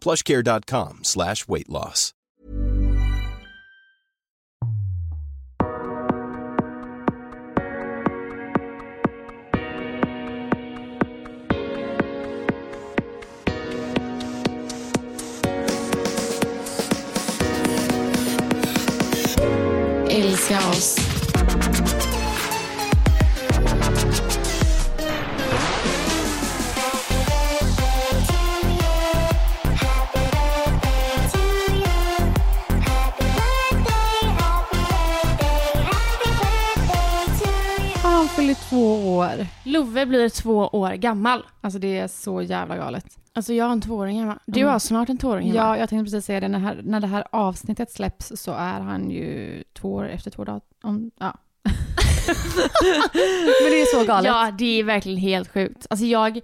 plushcare.com slash weight loss. Älska oss. Fyller två år. Love blir två år gammal. Alltså det är så jävla galet. Alltså jag har en tvååring hemma. Du Mm. har snart en tvååring hemma. Ja, jag tänkte precis säga det. När, här, när det här avsnittet släpps så är han ju två år efter två dagar. Om, ja. Men det är så galet. Ja, det är verkligen helt sjukt. Alltså jag,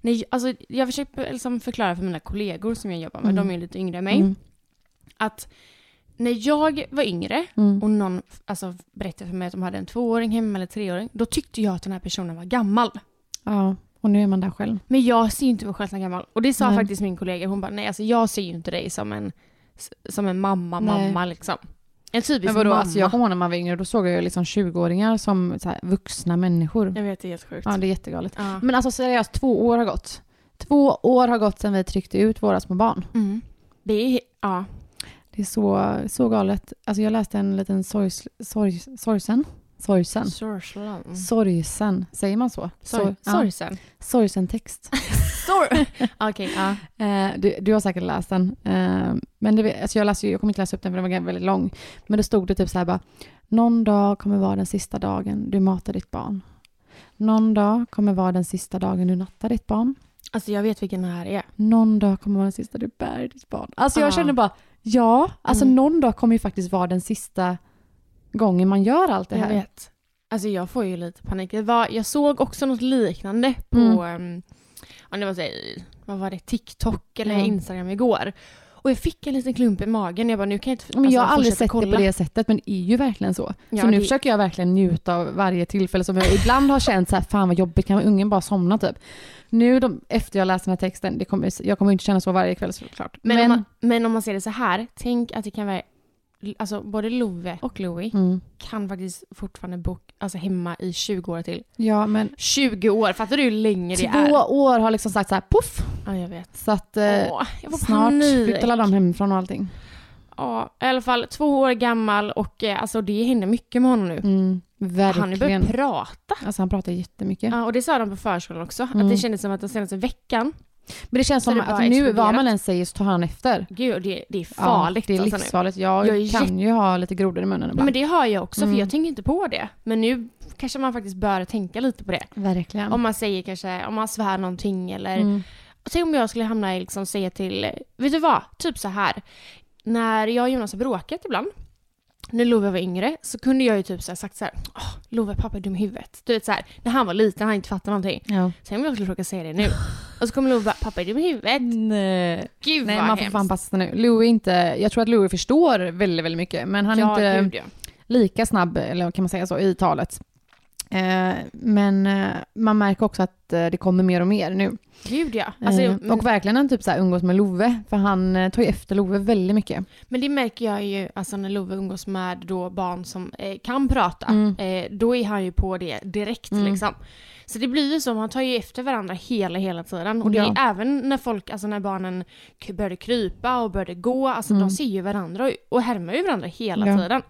nej, alltså jag försöker liksom förklara för mina kollegor som jag jobbar med, Mm. de är lite yngre än mig, Mm. att när jag var yngre Mm. och någon alltså, berättade för mig att de hade en tvååring hemma eller treåring, då tyckte jag att den här personen var gammal. Ja, och nu är man där själv. Men jag ser ju inte mig själv som gammal. Och det sa Nej. faktiskt min kollega, hon bara nej alltså jag ser ju inte dig som en, som en mamma, Nej. mamma liksom. En typisk Men vadå, mamma. alltså jag kommer ihåg när man var yngre, då såg jag liksom 20-åringar som så här, vuxna människor. Jag vet, det är helt sjukt. Ja, det är jättegalet. Ja. Men alltså seriöst, två år har gått. Två år har gått sedan vi tryckte ut våra små barn. Mm. Det är, ja. Det är så, så galet. Alltså jag läste en liten sorgs, sorg, sorgsen. Sorgsen. Sorgsen. Sorgsen. Säger man så? Sorg, ja. sorgsen. Sorgsen text. Sor- Okej, ja. Eh, du, du har säkert läst den. Eh, men det, alltså jag, läste, jag kommer inte läsa upp den för den var väldigt lång. Men det stod det typ så här bara. Någon dag kommer vara den sista dagen du matar ditt barn. Någon dag kommer vara den sista dagen du nattar ditt barn. Alltså jag vet vilken det här är. Någon dag kommer vara den sista du bär ditt barn. Alltså jag Ja. känner bara, ja, alltså Mm. någon dag kommer ju faktiskt vara den sista gången man gör allt det Jag här. vet. Alltså jag får ju lite panik. Var, jag såg också något liknande på, Mm. um, om det var så, här, vad var det, TikTok eller Ja. Instagram igår. Och jag fick en liten klump i magen. Jag bara, nu kan jag inte Men jag har aldrig fortsätta sett kolla. det på det sättet, men det är ju verkligen så. Ja, så nu det- försöker jag verkligen njuta av varje tillfälle som jag ibland har känt så här, fan vad jobbigt, kan ungen bara somna typ? Nu de, efter jag läst den här texten, det kommer, jag kommer inte känna så varje kväll såklart. Men, Om man, men om man ser det så här, tänk att det kan vara, alltså både Love och Louie mm. kan faktiskt fortfarande bo alltså, hemma i 20 år till. Ja, men 20 år, fattar du hur länge det två är? år har liksom sagt så här, puff! Ja, jag vet. Så att eh, Åh, snart flyttar de hemifrån och allting. Ja, i alla fall två år gammal och eh, alltså det händer mycket med honom nu. Mm, Han verkligen. börjat prata. Alltså han pratar jättemycket. Ja, och det sa de på förskolan också. Mm. Att det kändes som att den senaste veckan, Men det känns Så som det att nu, vad man än säger så tar han efter. gud det, det är farligt ja, det är alltså livsfarligt. Jag, Jag är kan ju ha lite grodor i munnen ibland. men det har jag också, Mm. för jag tänker inte på det. Men nu kanske man faktiskt bör tänka lite på det. Verkligen. Om man säger kanske, om man svär någonting eller... Mm. Tänk om jag skulle hamna i liksom säga till, vet du vad? Typ så här. När jag och Jonas har bråkat ibland, när Love var yngre, så kunde jag ju typ så här sagt så här, Åh, Love pappa är dum i huvudet. Du vet så här, när han var liten, han inte fattat någonting. Ja. Sen om jag råka säga det nu. Och så kommer Love bara, pappa är dum i huvudet. Nej. Gud Nej, vad man får hemskt. fan passa nu. Är inte, jag tror att Louis förstår väldigt, väldigt mycket, men han är ja, inte gud ja. lika snabb, eller kan man säga så, i talet. Eh, men eh, man märker också att eh, det kommer mer och mer nu. Gud ja. Alltså, jag- och verkligen han typ så här umgås med Love, för han tar ju efter Love väldigt mycket. Men det märker jag ju alltså när Love umgås med då barn som eh, kan prata. Mm. Eh, då är han ju på det direkt Mm. liksom. Så det blir ju så, man tar ju efter varandra hela, hela tiden. Och det Ja. är även när folk, alltså när barnen började krypa och började gå, alltså Mm. de ser ju varandra och, och härmar ju varandra hela Ja. tiden.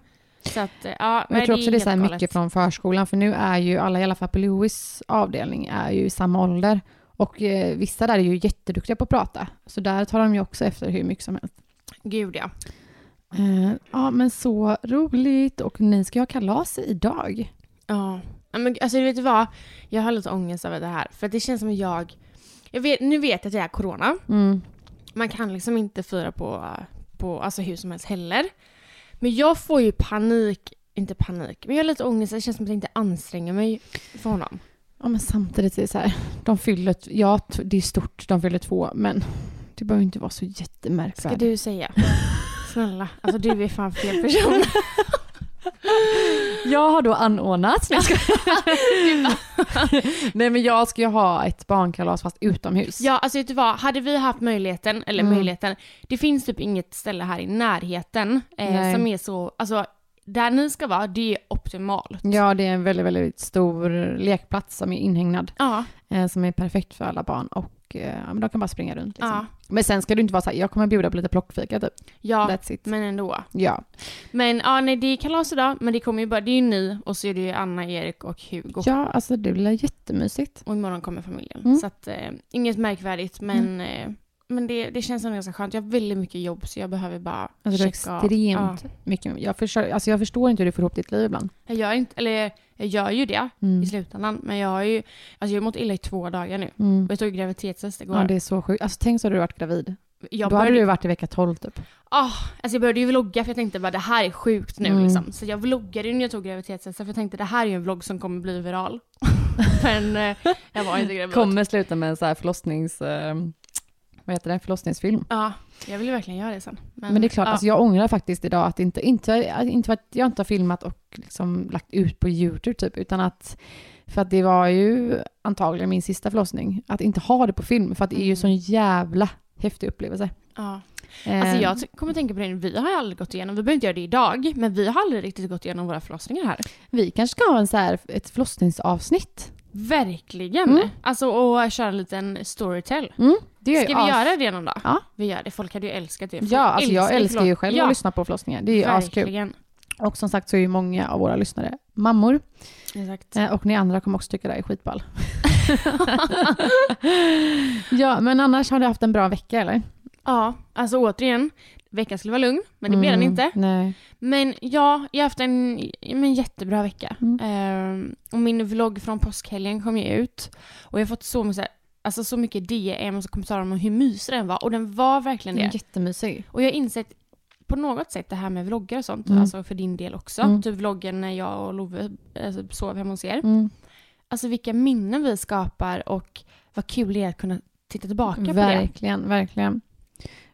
Så att, eh, ja, Och jag tror också det är så mycket galet. från förskolan, för nu är ju alla, i alla fall på Louis avdelning, är ju i samma ålder. Och eh, vissa där är ju jätteduktiga på att prata, så där tar de ju också efter hur mycket som helst. Gud ja. Eh, ja, men så roligt. Och ni ska ha kalas idag. Ja. Men alltså vet du vad? Jag har lite ångest över det här. För det känns som jag... jag vet, nu vet jag att det är corona. Mm. Man kan liksom inte fira på, på alltså hur som helst heller. Men jag får ju panik, inte panik, men jag har lite ångest. Det känns som att jag inte anstränger mig för honom. Ja, men samtidigt är det så här, de fyller, ja, det är stort, de fyller två, men det behöver inte vara så Ska jättemärkvärdigt. du säga? Snälla, alltså du är fan fel person. Jag har då anordnat. Nej, jag skojar. Nej men jag ska ju ha ett barnkalas fast utomhus. Ja, alltså vet du vad? Hade vi haft möjligheten, eller Mm. möjligheten, det finns typ inget ställe här i närheten eh, som är så, alltså där ni ska vara, det är optimalt. Ja, det är en väldigt, väldigt stor lekplats som är inhägnad. Ja, Eh, som är perfekt för alla barn och eh, de kan bara springa runt. Liksom. ja, Men sen ska det inte vara så här, jag kommer bjuda på lite plockfika typ. ja, That's it. men ändå. Ja. Men ja, nej det är kalas idag, men det kommer ju bara, det är ju ni och så är det ju Anna, Erik och Hugo. ja, alltså det blir jättemysigt. Och imorgon kommer familjen. Mm. Så att, eh, inget märkvärdigt, men, eh, men det, det känns ändå ganska skönt. Jag har väldigt mycket jobb så jag behöver bara Alltså checka av. extremt Ja. mycket. Jag, försöker, alltså jag förstår inte hur du får ihop ditt liv ibland. Jag gör inte, eller jag gör ju det Mm. i slutändan, men jag har ju, alltså jag har mått illa i två dagar nu. Mm. Och jag tog graviditetstest igår. Ja, det är så sjukt. Alltså tänk så hade du varit gravid. jag Då hade du varit i vecka 12 typ. ah, alltså jag började ju vlogga för jag tänkte bara det här är sjukt nu Mm. liksom. Så jag vloggade ju när jag tog graviditetstestet för jag tänkte det här är ju en vlogg som kommer bli viral. men eh, jag var inte gravid. Kommer sluta med en så här förlossnings... Eh, vad heter det? Förlossningsfilm. Ja, jag vill verkligen göra det sen. Men, det är klart, ja. alltså jag ångrar faktiskt idag att inte, inte, inte att jag inte har filmat och liksom lagt ut på YouTube typ, utan att för att det var ju antagligen min sista förlossning, att inte ha det på film, för att det är ju Mm. sån jävla häftig upplevelse. ja. Eh, Alltså jag kommer tänka på det, vi har aldrig gått igenom, vi behöver inte göra det idag, men vi har aldrig riktigt gått igenom våra förlossningar här. Vi kanske ska ha en så här, ett förlossningsavsnitt. Verkligen! Mm. Alltså och köra en liten storytell. Det är Ska vi as- göra det någon dag? Ja. Vi gör det, folk hade ju älskat det. Ja, alltså jag älskar ju själv ja, att lyssna på förlossningar. Det är ju askul. Och som sagt så är ju många av våra lyssnare mammor. Exakt. Eh, Och ni andra kommer också tycka det här är skitball. ja, men annars har du haft en bra vecka eller? Ja, alltså återigen, veckan skulle vara lugn, men det blev den Mm, inte. Nej. Men ja, jag har haft en, en jättebra vecka. Mm. Ehm, och min vlogg från påskhelgen kom ju ut. Och jag har fått så mycket, alltså så mycket DMs och kommentarer om hur mysig den var. Och den var verkligen det. jättemysig. Och jag har insett på något sätt det här med vloggar och sånt, Mm. alltså för din del också. Mm. Typ vloggen när jag och Love alltså, sov hemma hos er. Mm. Alltså vilka minnen vi skapar och vad kul det är att kunna titta tillbaka på det. Verkligen, verkligen.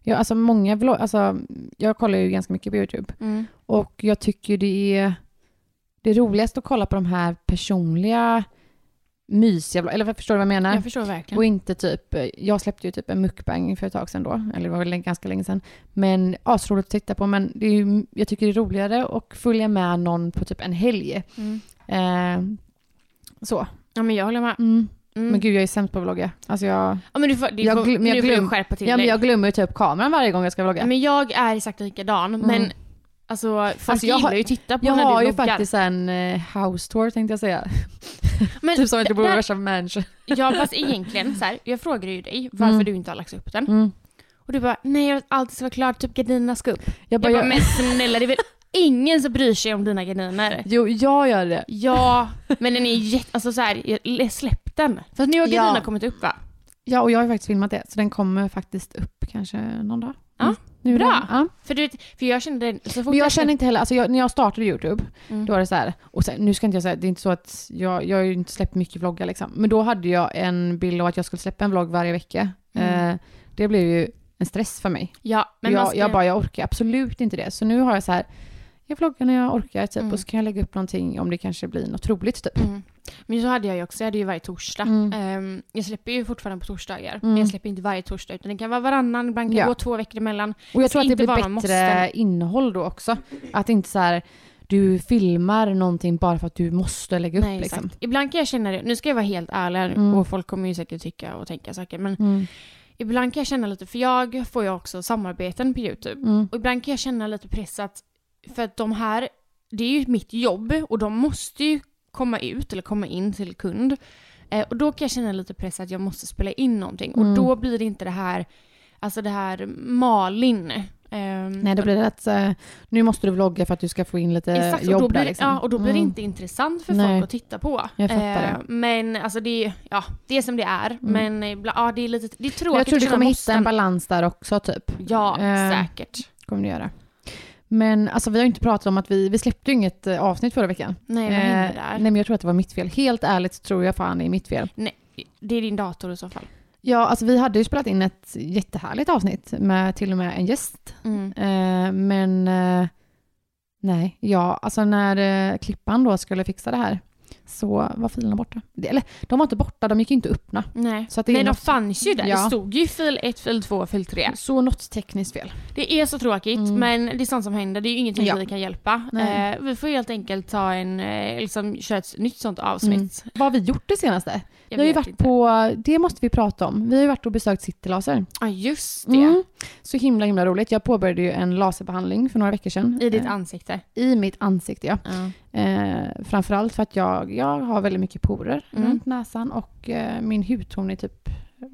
Ja, alltså många vlogg, alltså jag kollar ju ganska mycket på YouTube Mm. och jag tycker det är det är roligast att kolla på de här personliga mysiga vlogg- eller förstår du vad jag menar? Jag förstår verkligen. Och inte typ, jag släppte ju typ en mukbang för ett tag sedan då, eller det var väl ganska länge sedan. Men asroligt att titta på, men det är ju, jag tycker det är roligare att följa med någon på typ en helg. Mm. Eh, så. Ja men jag håller med. Mm. Mm. Men gud, jag är sämst på att vlogga. Alltså jag, Ja men du får, du Jag får, glöm- men jag nu får glöm- skärpa till ja, men jag glömmer ju typ kameran varje gång jag ska vlogga. Men jag är exakt likadan, Mm. men alltså folk Alltså, jag gillar har- ju att titta på jag när har du ju vloggar. faktiskt en eh, house tour tänkte jag säga. men, typ som att jag bor i värsta mansion. Ja fast egentligen så här, jag frågade ju dig varför Mm. du inte har lagt upp den. Mm. Och du bara, nej jag alltid ska vara klart, typ gardinerna ska upp. Jag Jag bara, bara, jag, men snälla det är väl ingen som bryr sig om dina gardiner? jo, jag gör det. Ja, men den är jätte, alltså så här, jag- släpp den. För nu har Ja. kommit upp va? Ja, och jag har faktiskt filmat det, så den kommer faktiskt upp kanske någon dag. Ja, Mm. Nu bra. Ja. För du för jag kände så fort Men jag känner inte heller, alltså jag, när jag startade YouTube, Mm. då var det så här, och sen, nu ska inte jag säga, det är inte så att jag, jag har ju inte släppt mycket vloggar liksom, men då hade jag en bild av att jag skulle släppa en vlogg varje vecka. Mm. Eh, det blev ju en stress för mig. Ja, men jag, ska, jag bara, jag orkar absolut inte det. Så nu har jag så här, jag vloggar när jag orkar typ, Mm. och så kan jag lägga upp någonting om det kanske blir något roligt typ. Mm. Men så hade jag ju också, jag hade ju varje torsdag. Mm. Ehm, jag släpper ju fortfarande på torsdagar, Mm. men jag släpper inte varje torsdag utan det kan vara varannan, ibland kan det Ja. gå två veckor emellan. Och jag tror att det blir bättre innehåll då också. Att inte så här, du filmar någonting bara för att du måste lägga upp Nej, liksom. Ibland kan jag känna det, nu ska jag vara helt ärlig Mm. och folk kommer ju säkert tycka och tänka saker, men Mm. ibland kan jag känna lite, för jag får ju också samarbeten på YouTube, Mm. och ibland kan jag känna lite press att, för att de här, det är ju mitt jobb och de måste ju komma ut eller komma in till kund. Eh, och då kan jag känna lite press att jag måste spela in någonting. Mm. Och då blir det inte det här, alltså det här Malin. ehm, Nej, då blir det att eh, nu måste du vlogga för att du ska få in lite Exakt, och jobb då blir, där liksom. ja, och då blir det Mm. inte intressant för Nej. folk att titta på. Jag fattar Eh, men alltså det är, ja, det är som det är. Men ibland, ja, det är lite, det är tråkigt Jag tror du kommer hitta en balans där också typ. Ja, Eh, säkert. Kommer du göra. Men alltså vi har inte pratat om att vi, vi släppte ju inget eh, avsnitt förra veckan. Nej, vad Eh, hände nej där? men jag tror att det var mitt fel. Helt ärligt tror jag fan det är mitt fel. Nej, det är din dator i så fall. Ja, alltså vi hade ju spelat in ett jättehärligt avsnitt med till och med en gäst. Mm. Eh, men eh, nej, ja, alltså när eh, klippan då skulle fixa det här så var filerna borta. Eller de var inte borta, de gick inte att öppna. Nej, Så att det är Nej de något- fanns ju där. Ja. Det stod ju fil 1, fil 2, fil 3. Så något tekniskt fel. Det är så tråkigt, Mm. men det är sånt som händer. Det är ju ingenting Ja. vi kan hjälpa. Eh, vi får helt enkelt ta en, eh, liksom, köra ett nytt sånt avsnitt. Vad har vi gjort det senaste? Jag vi har ju varit inte. på, det måste vi prata om. Vi har ju varit och besökt Citylaser. Ja, just det. Mm. Så himla himla roligt. Jag påbörjade ju en laserbehandling för några veckor sedan. I ditt Eh, ansikte. I mitt ansikte ja. Eh, framförallt för att jag, jag har väldigt mycket porer Mm. runt näsan och eh, min hudton är typ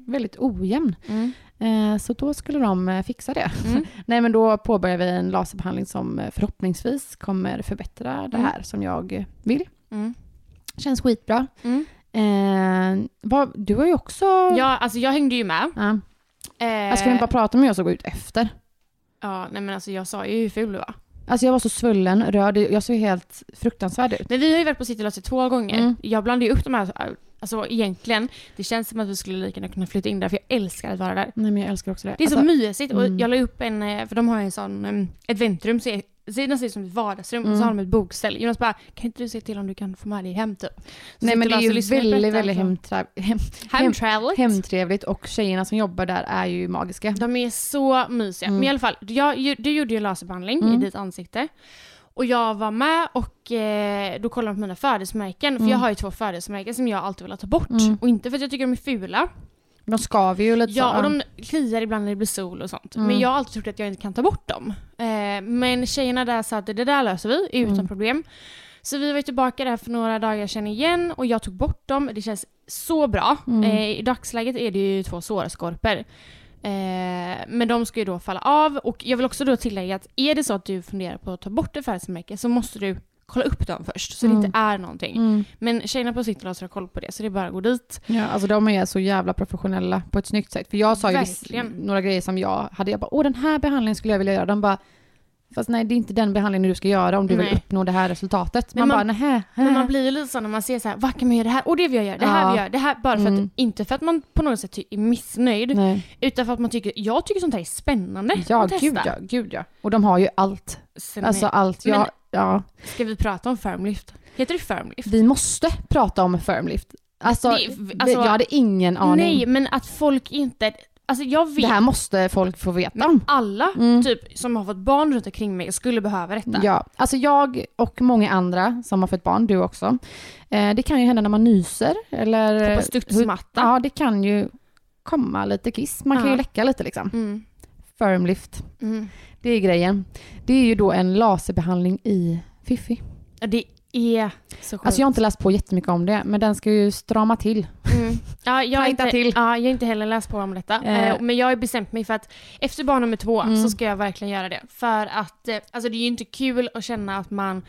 väldigt ojämn. Mm. Eh, så då skulle de eh, fixa det. Mm. Nej men då påbörjar vi en laserbehandling som eh, förhoppningsvis kommer förbättra det Mm. här som jag eh, vill. Mm. Känns skitbra. Mm. Eh, vad, du har ju också... Ja, alltså jag hängde ju med. Ja. Eh, Jag ska vi bara prata om hur jag såg ut efter. Ja, nej men alltså jag sa ju hur ful du var. Alltså jag var så svullen, röd, jag såg helt fruktansvärd ut. Men vi har ju varit på Citylaser två gånger. Mm. Jag blandade ju upp de här, alltså egentligen, det känns som att vi skulle lika gärna kunna flytta in där för jag älskar att vara där. Nej men jag älskar också det. Det är så Alltså, mysigt och mm. jag la upp en, eh, för de har ju en sån, ett väntrum, så sidan ser ut som ett vardagsrum och Mm. så har de ett bokställ. Jonas bara, kan inte du se till om du kan få med dig hem typ? Så Nej men det är ju väldigt, väldigt alltså. hemtra- hem, Hemtraveligt. hemtrevligt och tjejerna som jobbar där är ju magiska. De är så mysiga. Mm. Men i alla fall, jag, du gjorde ju laserbehandling Mm. i ditt ansikte. Och jag var med och eh, då kollade de på mina födelsemärken. För Mm. jag har ju två födelsemärken som jag alltid vill ta bort. Mm. Och inte för att jag tycker de är fula. De skaver ju lite Ja, så. och de kliar ibland när det blir sol och sånt. Mm. Men jag har alltid trott att jag inte kan ta bort dem. Eh, men tjejerna där sa att det där löser vi utan Mm. problem. Så vi var tillbaka där för några dagar sedan igen och jag tog bort dem. Det känns så bra. Mm. Eh, I dagsläget är det ju två sårskorpor. Eh, men de ska ju då falla av och jag vill också då tillägga att är det så att du funderar på att ta bort ett födelsemärke så måste du kolla upp dem först så Mm. det inte är någonting. Mm. Men tjejerna på Citylaser har koll på det så det är bara att gå dit. Ja, alltså de är så jävla professionella på ett snyggt sätt. För jag sa ju Verkligen. några grejer som jag hade. Jag bara, åh den här behandlingen skulle jag vilja göra. De bara, fast nej det är inte den behandlingen du ska göra om du vill Nej. uppnå det här resultatet. Men Man, man- bara, nähä. Men man blir ju lite så när man ser så här, vad kan man göra det här? Och det vill jag göra, det här Ja. vill jag göra, det här. Bara för Mm. att, inte för att man på något sätt är missnöjd, Nej. utan för att man tycker, jag tycker sånt här är spännande Ja, att testa. gud ja, gud ja. Och de har ju allt. Sen Alltså är- allt. Men- Ja. Ska vi prata om firmlift? Heter det firmlift? Vi måste prata om firmlift. Alltså, Det alltså- jag hade ingen aning. Nej, men att folk inte... Alltså jag vet det här måste folk få veta om. alla Mm. typ som har fått barn runt omkring mig skulle behöva detta. Ja, alltså jag och många andra som har fått barn, du också. Eh, det kan ju hända när man nyser eller... På studsmatta. Ja, det kan ju komma lite kiss. Man kan Ja. ju läcka lite liksom. Mm. Firmlift, Mm. det är grejen. Det är ju då en laserbehandling i Fiffi. Det är så sjukt. Alltså jag har inte läst på jättemycket om det, men den ska ju strama till. Mm. Ja, jag inte, till. Ja, jag har inte heller läst på om detta. Eh. Eh, men jag har bestämt mig för att efter barn nummer två Mm. så ska jag verkligen göra det. För att eh, alltså det är ju inte kul att känna att man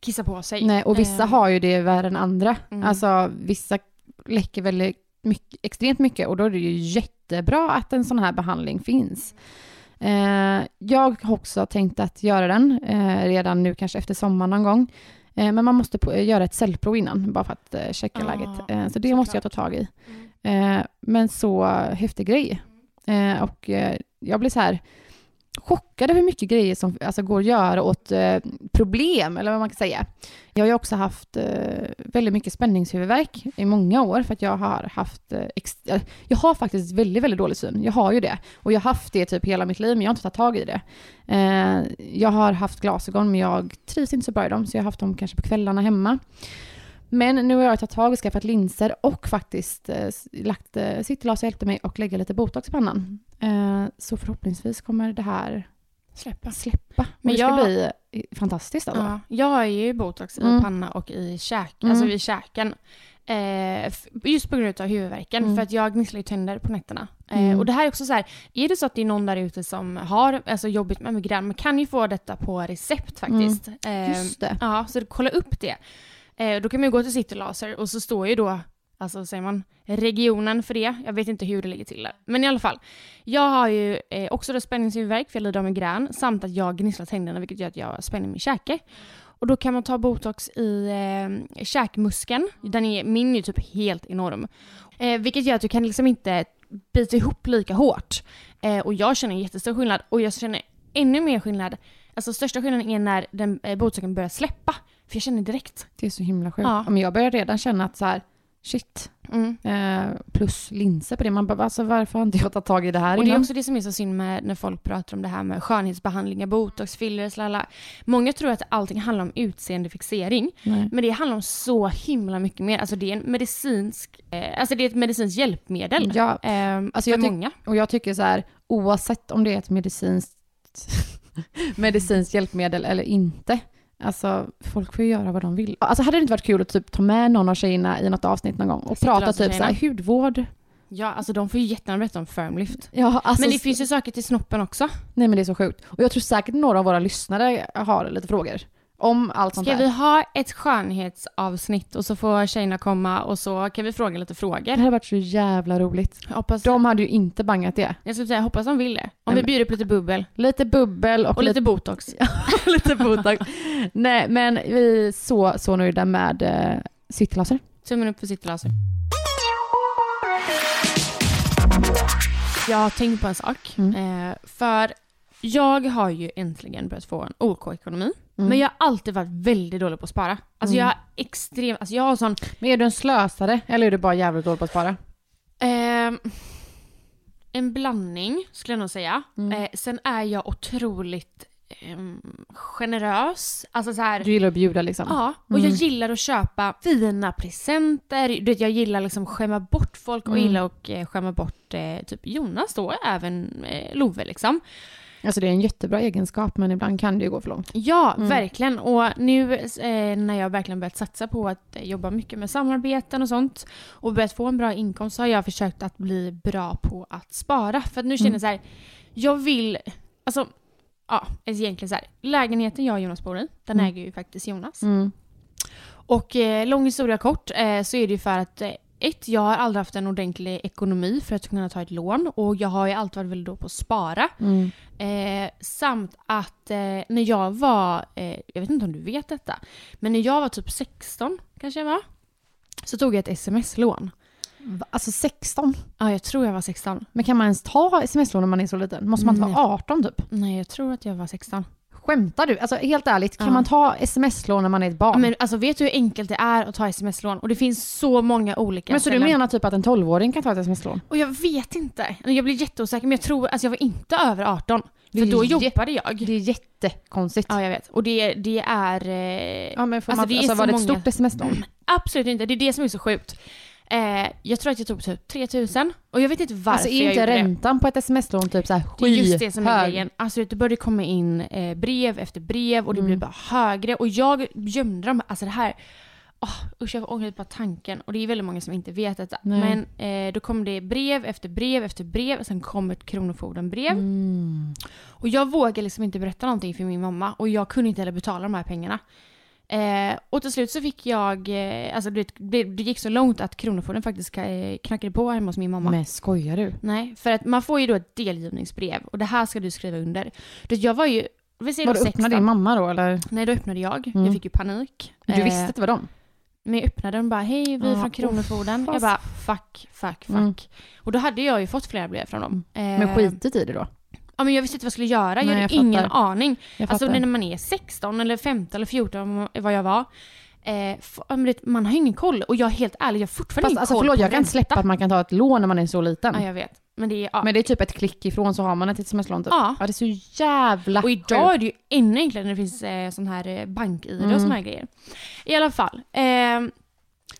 kissar på sig. Nej, och vissa Eh, har ju det värre än andra. Mm. Alltså vissa läcker väldigt mycket, extremt mycket och då är det ju jättebra att en sån här behandling finns. Eh, jag har också tänkt att göra den eh, redan nu, kanske efter sommaren någon gång. Eh, men man måste på, göra ett cellprov innan, bara för att eh, checka Ah, läget. Eh, så det måste jag ta tag i. Eh, men så häftig grej. Eh, och eh, jag blir så här, chockad över hur mycket grejer som alltså, går att göra åt eh, problem, eller vad man kan säga. Jag har ju också haft eh, väldigt mycket spänningshuvudvärk i många år för att jag har haft... Eh, ex- eh, jag har faktiskt väldigt, väldigt dålig syn. Jag har ju det. Och jag har haft det typ hela mitt liv, men jag har inte tagit tag i det. Eh, jag har haft glasögon, men jag trivs inte så bra i dem, så jag har haft dem kanske på kvällarna hemma. Men nu har jag tagit tag och skaffat linser och faktiskt eh, lagt eh, citylas hjälpte mig och lägga lite botox i pannan. Eh, så förhoppningsvis kommer det här Släppa. släppa. Och Men det ska jag- bli eh, fantastiskt alltså. Ja, jag har ju botox i Mm. panna och i käk, Mm. alltså vid käken. Eh, just på grund av huvudvärken, Mm. för att jag gnisslar ju tänder på nätterna. Eh, Mm. och det här är också så här, är det så att det är någon där ute som har alltså, jobbigt med migrän, man kan ju få detta på recept faktiskt. Eh, Mm. Just det. Ja, så kolla upp det. Eh, då kan man ju gå till Citylaser och så står ju då, alltså säger man, regionen för det. Jag vet inte hur det ligger till där. Men i alla fall. Jag har ju eh, också då spänningshuvudvärk, för jag lider av migrän, samt att jag gnisslar tänderna vilket gör att jag spänner min käke. Och då kan man ta botox i eh, käkmuskeln. Den är, min är ju typ helt enorm. Eh, vilket gör att du kan liksom inte bita ihop lika hårt. Eh, och jag känner en jättestor skillnad. Och jag känner ännu mer skillnad. Alltså största skillnaden är när den eh, botoxen börjar släppa. För jag känner direkt. Det är så himla sjukt. Ja. Men jag börjar redan känna att så här, shit, Mm. eh, plus linser på det. Man bara, alltså varför har inte jag tagit tag i det här Och det är innan? också det som är så synd med när folk pratar om det här med skönhetsbehandlingar, botox, fillers, lala. Många tror att allting handlar om utseendefixering. Nej. Men det handlar om så himla mycket mer. Alltså det är en medicinsk, eh, alltså det är ett medicinskt hjälpmedel. Ja, Eh, Alltså för jag tyck- många. och jag tycker så här, oavsett om det är ett medicinskt, medicinskt hjälpmedel eller inte, alltså folk får ju göra vad de vill. Alltså hade det inte varit kul att typ ta med någon av tjejerna i något avsnitt någon gång och Sitter prata typ så här, hudvård? Ja, alltså de får ju jättegärna berätta om firmlift. Ja, alltså, men det finns ju saker till snoppen också. Nej men det är så sjukt. Och jag tror säkert några av våra lyssnare har lite frågor om allt sånt Ska där. vi ha ett skönhetsavsnitt och så får tjejerna komma och så kan vi fråga lite Det frågor. hade varit så jävla roligt. Hoppas, De hade ju inte bangat det. jag skulle säga, hoppas de vill det. Om Nej, vi bjuder på lite bubbel Lite bubbel och, och lite botox. lite botox. Nej men vi är så, så nöjda med uh, citylaser. Tummen upp för citylaser. Jag har tänkt på en sak. Mm. Eh, för jag har ju äntligen börjat få en OK-ekonomi. Mm. Men jag har alltid varit väldigt dålig på att spara. Alltså Mm. jag har extremt, alltså jag har sån Men är du en slösare eller är du bara jävligt dålig på att spara? Ehm, en blandning skulle jag nog säga. Mm. Eh, sen är jag otroligt ehm, generös. Alltså så här, Du gillar att bjuda liksom? Ja, och jag Mm. gillar att köpa fina presenter. Du vet, jag gillar liksom skämma bort folk och Mm. gillar att eh, skämma bort eh, typ Jonas då, även eh, Love liksom. Alltså det är en jättebra egenskap men ibland kan det ju gå för långt. Ja, Mm. verkligen. Och nu eh, när jag verkligen börjat satsa på att eh, jobba mycket med samarbeten och sånt och börjat få en bra inkomst så har jag försökt att bli bra på att spara. För att nu känner jag så här, jag vill, alltså, ja, egentligen så här, lägenheten jag och Jonas bor i, den Mm. äger ju faktiskt Jonas. Mm. Och eh, lång historia kort eh, så är det ju för att eh, ett, jag har aldrig haft en ordentlig ekonomi för att kunna ta ett lån och jag har ju alltid varit väldigt dålig på att spara. Mm. Eh, samt att eh, när jag var, eh, jag vet inte om du vet detta, men när jag var typ 16 kanske jag var, så tog jag ett sms-lån. Alltså 16? Ja, jag tror jag var 16. Men kan man ens ta sms-lån när man är så liten? Måste man inte vara 18 typ? Nej, jag tror att jag var 16. Skämtar du? Alltså helt ärligt, kan Ja. man ta sms-lån när man är ett barn? Men alltså vet du hur enkelt det är att ta sms-lån? Och det finns så många olika Men så du ställen. menar typ att en 12-åring kan ta ett sms-lån? Och jag vet inte. Jag blir jätteosäker, men jag tror, alltså jag var inte över 18. Det För då jobbade jag. Det är jättekonstigt. Ja, jag vet. Och det, det är... Eh, Ja, men får Alltså, man, det alltså, så var det ett många- stort sms-lån? Absolut inte. Det är det som är så sjukt. Eh, jag tror att jag tog typ 3000 och jag vet inte varför Alltså är jag inte det. räntan på ett sms-lån typ såhär Det är just det som är grejen. Alltså det började komma in eh, brev efter brev och det Mm. blev bara högre och jag gömde dem. Alltså det här, oh, usch jag ångrar bara tanken och det är väldigt många som inte vet detta. Nej. Men eh, då kom det brev efter brev efter brev och sen kom ett Kronofogdenbrev. Mm. Och jag vågade liksom inte berätta någonting för min mamma och jag kunde inte heller betala de här pengarna. Eh, och till slut så fick jag, eh, alltså det, det, det gick så långt att Kronofogden faktiskt eh, knackade på hemma hos min mamma. Men skojar du? Nej, för att man får ju då ett delgivningsbrev och det här ska du skriva under. Jag var ju, vi säger Var då du 16. öppnade din mamma då eller? Nej, då öppnade jag. Mm. Jag fick ju panik. Du Eh, visste att det var dem? Men jag öppnade den bara, hej vi är Ja, från Kronofogden. jag bara, fuck, fuck, fuck. Mm. Och då hade jag ju fått flera brev från dem. Eh, Men skitit i det då? Ja men jag visste inte vad jag skulle göra, jag Nej, hade jag ingen fattar. aning. Jag Alltså fattar. när man är 16 eller 15 eller 14 vad jag var. Eh, man har ingen koll och jag är helt ärlig, jag har fortfarande Fast ingen alltså koll förlåt, jag kan ränta. släppa att man kan ta ett lån när man är så liten. Ja jag vet. Men det är, ja. Men det är typ ett klick ifrån så har man ett sms-lån typ. Ja. ja det är så jävla Och idag är det ju ännu enklare när det finns eh, sån här eh, bank-id Mm. och såna här grejer. I alla fall. ehm,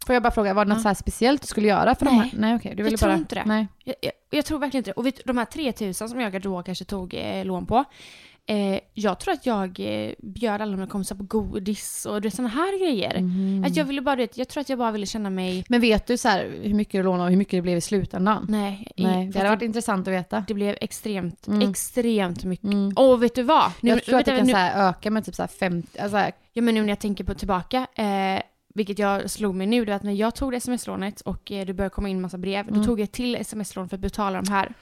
Får jag bara fråga, var det något Ja. så här speciellt du skulle göra för de Nej. här? Nej okej, du ville Jag tror bara... inte det. Nej. Jag, jag, jag tror verkligen inte det. Och vet, de här 3000 som jag då kanske tog eh, lån på. Eh, jag tror att jag eh, bjöd alla mina kompisar på godis och du vet, såna här grejer. Mhm. Att jag ville bara, vet, jag tror att jag bara ville känna mig... Men vet du så här, hur mycket du lånade och hur mycket det blev i slutändan? Nej, i- Nej, det hade att varit intressant att veta. det blev extremt, Mm. extremt mycket. Mm. Och vet du vad? Nu, jag tror att vänta, det kan nu, öka med typ så här 50, alltså, ja, men nu när jag tänker på tillbaka, eh, vilket jag slog mig nu, det var att när jag tog sms-lånet och eh, det började komma in massa brev, då Mm. tog jag till sms-lån för att betala de här.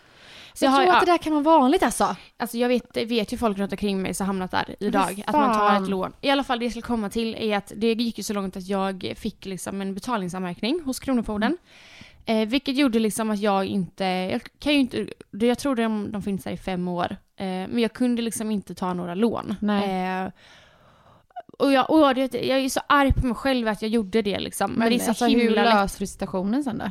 Så jag har- tror ja, att det där kan vara vanligt alltså. Alltså jag vet, vet ju folk runt omkring mig som hamnat där idag, att man tar ett lån. I alla fall det jag skulle komma till är att det gick ju så långt att jag fick liksom en betalningsanmärkning hos Kronofogden. Eh, vilket gjorde liksom att jag inte, jag kan ju inte, jag tror de, de finns där i fem år, eh, men jag kunde liksom inte ta några lån. Nej. Eh, och jag, och jag, jag är så arg på mig själv att jag gjorde det liksom. Men, Men, det är så alltså, hur himla lätt. löste du situationen sen då?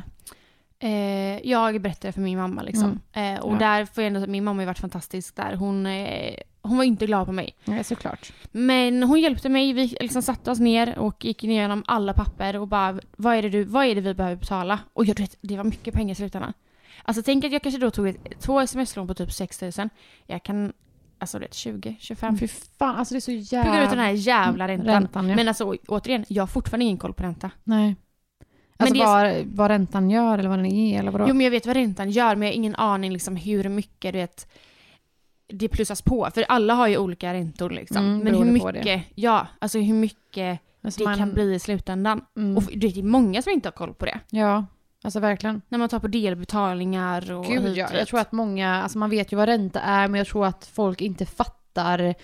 Eh, jag berättade för min mamma liksom. Eh, och Ja. där får jag ändå, min mamma har varit fantastisk där. Hon, eh, hon var inte glad på mig. Ja, såklart. Men hon hjälpte mig, vi liksom satte oss ner och gick igenom alla papper och bara vad är det, du, vad är det vi behöver betala? Och jag vet, det var mycket pengar i slutändan. Alltså tänk att jag kanske då tog ett, två sms-lån på typ 6 000. Jag kan, alltså det 20, 25. Fy fan, alltså det är så På jävla... grund av den här jävla räntan. Räntan, ja. Men alltså återigen, jag har fortfarande ingen koll på ränta. Nej. Alltså det är- vad, vad räntan gör eller vad den är eller vadå? Jo men jag vet vad räntan gör men jag har ingen aning liksom hur mycket du vet det plussas på. För alla har ju olika räntor liksom. Mm, men hur på mycket, ja, alltså hur mycket Alltså, det man- kan bli i slutändan. Mm. Och vet, det är många som inte har koll på det. Ja, alltså verkligen. När man tar på delbetalningar och Gud hit ja, jag tror att många, alltså man vet ju vad ränta är men jag tror att folk inte fattar